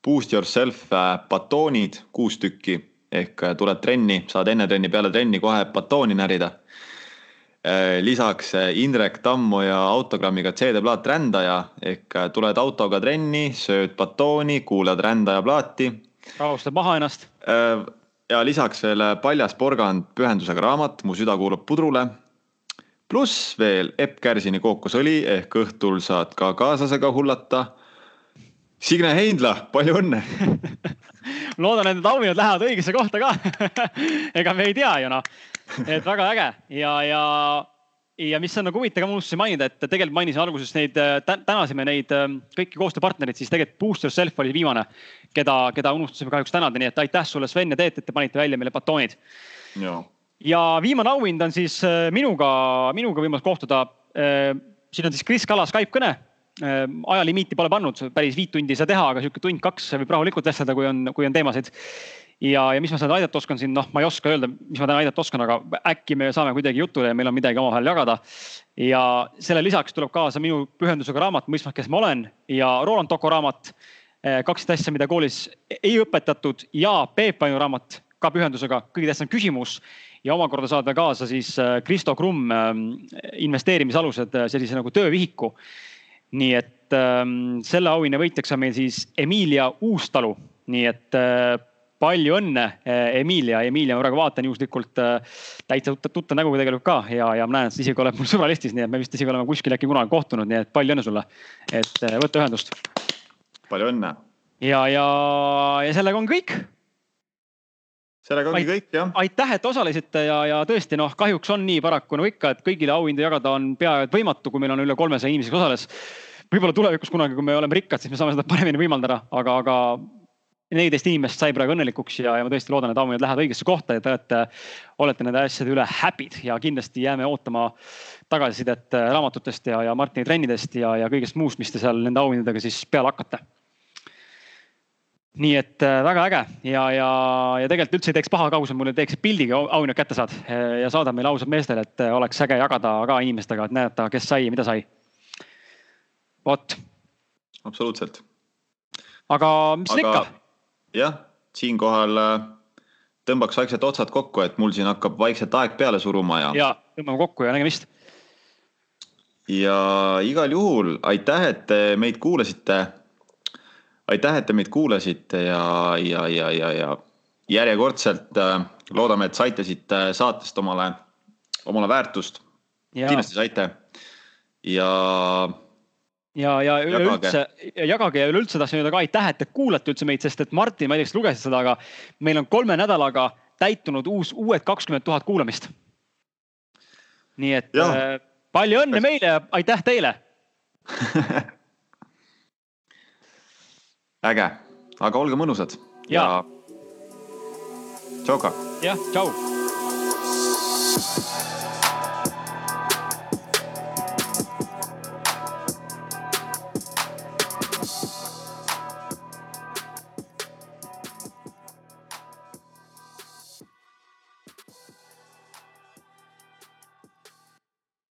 Boost yourself äh, batoonid, kuus tükki ehk äh, tuled trenni, saad enne trenni, peale trenni kohe batooni närida. Äh, lisaks Indrek Tammoja autogrammiga CD-plaat rändaja ehk tuled autoga trenni, sööd batooni, kuulad rändaja plaati. Rahustad maha ennast. ja lisaks veel Paljas porgand pühendusega raamat Mu süda kuulub pudrule. pluss veel Epp Kärsini kookosõli ehk õhtul saad ka kaaslasega hullata Signe Heindla, palju õnne! Loodan, et need auhinnad lähevad õigesse kohta ka. Ega me ei tea ju noh, et väga äge. Ja, ja, ja mis on nagu huvitav ka, ma unustasin mainida, et tegelikult mainisin alguses neid, tänasime neid ähm, kõiki koostööpartnereid, siis tegelikult Boost Yourself oli viimane, keda, keda unustasime kahjuks tänada, nii et aitäh sulle, Sven ja Teet, et te panite välja meile batoonid. ja viimane auhind on siis äh, minuga, minuga võimalus kohtuda. Äh, siin on siis Kris Kala Skype kõne Äh, ajalimiiti pole pannud, päris viit tundi ei saa teha, aga sihuke tund-kaks võib rahulikult vestelda, kui on, kui on teemasid. ja, ja mis ma seda aidata oskan siin, noh, ma ei oska öelda, mis ma täna aidata oskan, aga äkki me saame kuidagi jutule ja meil on midagi omavahel jagada. ja selle lisaks tuleb kaasa minu pühendusega raamat Mõistmas, kes ma olen ja Roland Toko raamat. Äh, kaksteist asja, mida koolis ei õpetatud ja Peep Ainu raamat ka pühendusega kõige tähtsam küsimus ja omakorda saada kaasa siis äh, Kristo Krumm ähm, investeerimisalused sellise nagu töövihiku. nii et ähm, selle auhinna võitjaks on meil siis Emilia Uustalu, nii et palju õnne, Emilia, Emilia, ma praegu vaatan juhuslikult täitsa tuttav nägu tegelikult ka ja, ja ma näen, et isegi oled mul sõbralistis, nii et me vist isegi oleme kuskil äkki kunagi kohtunud, nii et palju õnne sulle. et võta ühendust. Palju õnne. ja, ja, ja sellega on kõik. sellega ongi kõik jah. aitäh, et osalesite ja, ja tõesti noh, kahjuks on nii paraku nagu ikka, et kõigile auhindu jagada on peaaegu et võimatu, kui meil on üle kolmesaja inimese, kes osales. võib-olla tulevikus kunagi, kui me oleme rikkad, siis me saame seda paremini võimaldada, aga, aga neliteist inimest sai praegu õnnelikuks ja, ja ma tõesti loodan, et auhinnad lähevad õigesse kohta ja te olete, olete nende asjade üle happy'd ja kindlasti jääme ootama tagasisidet äh, raamatutest ja, ja Martini trennidest ja, ja kõigest muust, mis te seal nende auhindadega siis peale hakkate. nii et äh, väga äge ja, ja, ja tegelikult üldse ei teeks paha ka, kui sa mulle teeksid pildiga auhinnad kätte saad äh, ja saadad meile ausalt meestele, et oleks äge jagada ka inimestega, et näidata, kes sai ja mida sai. vot. absoluutselt. aga mis siin ikka jah, siinkohal äh, tõmbaks vaikselt otsad kokku, et mul siin hakkab vaikselt aeg peale suruma ja. ja tõmbame kokku ja nägemist. ja igal juhul aitäh, et te meid kuulasite. aitäh, et te meid kuulasite ja, ja, ja, ja, ja järjekordselt äh, loodame, et saite siit äh, saatest omale, omale väärtust. kindlasti saite ja ja, ja üleüldse jagage ja üleüldse tahtsin öelda ka aitäh, et te kuulate üldse meid, sest et Martin, ma ei tea, kas lugesid seda, aga meil on kolme nädalaga täitunud uus, uued kakskümmend tuhat kuulamist. nii et ja. äh, palju õnne meile ja aitäh teile äge, aga olge mõnusad ja, ja... tšau ka. jah, tšau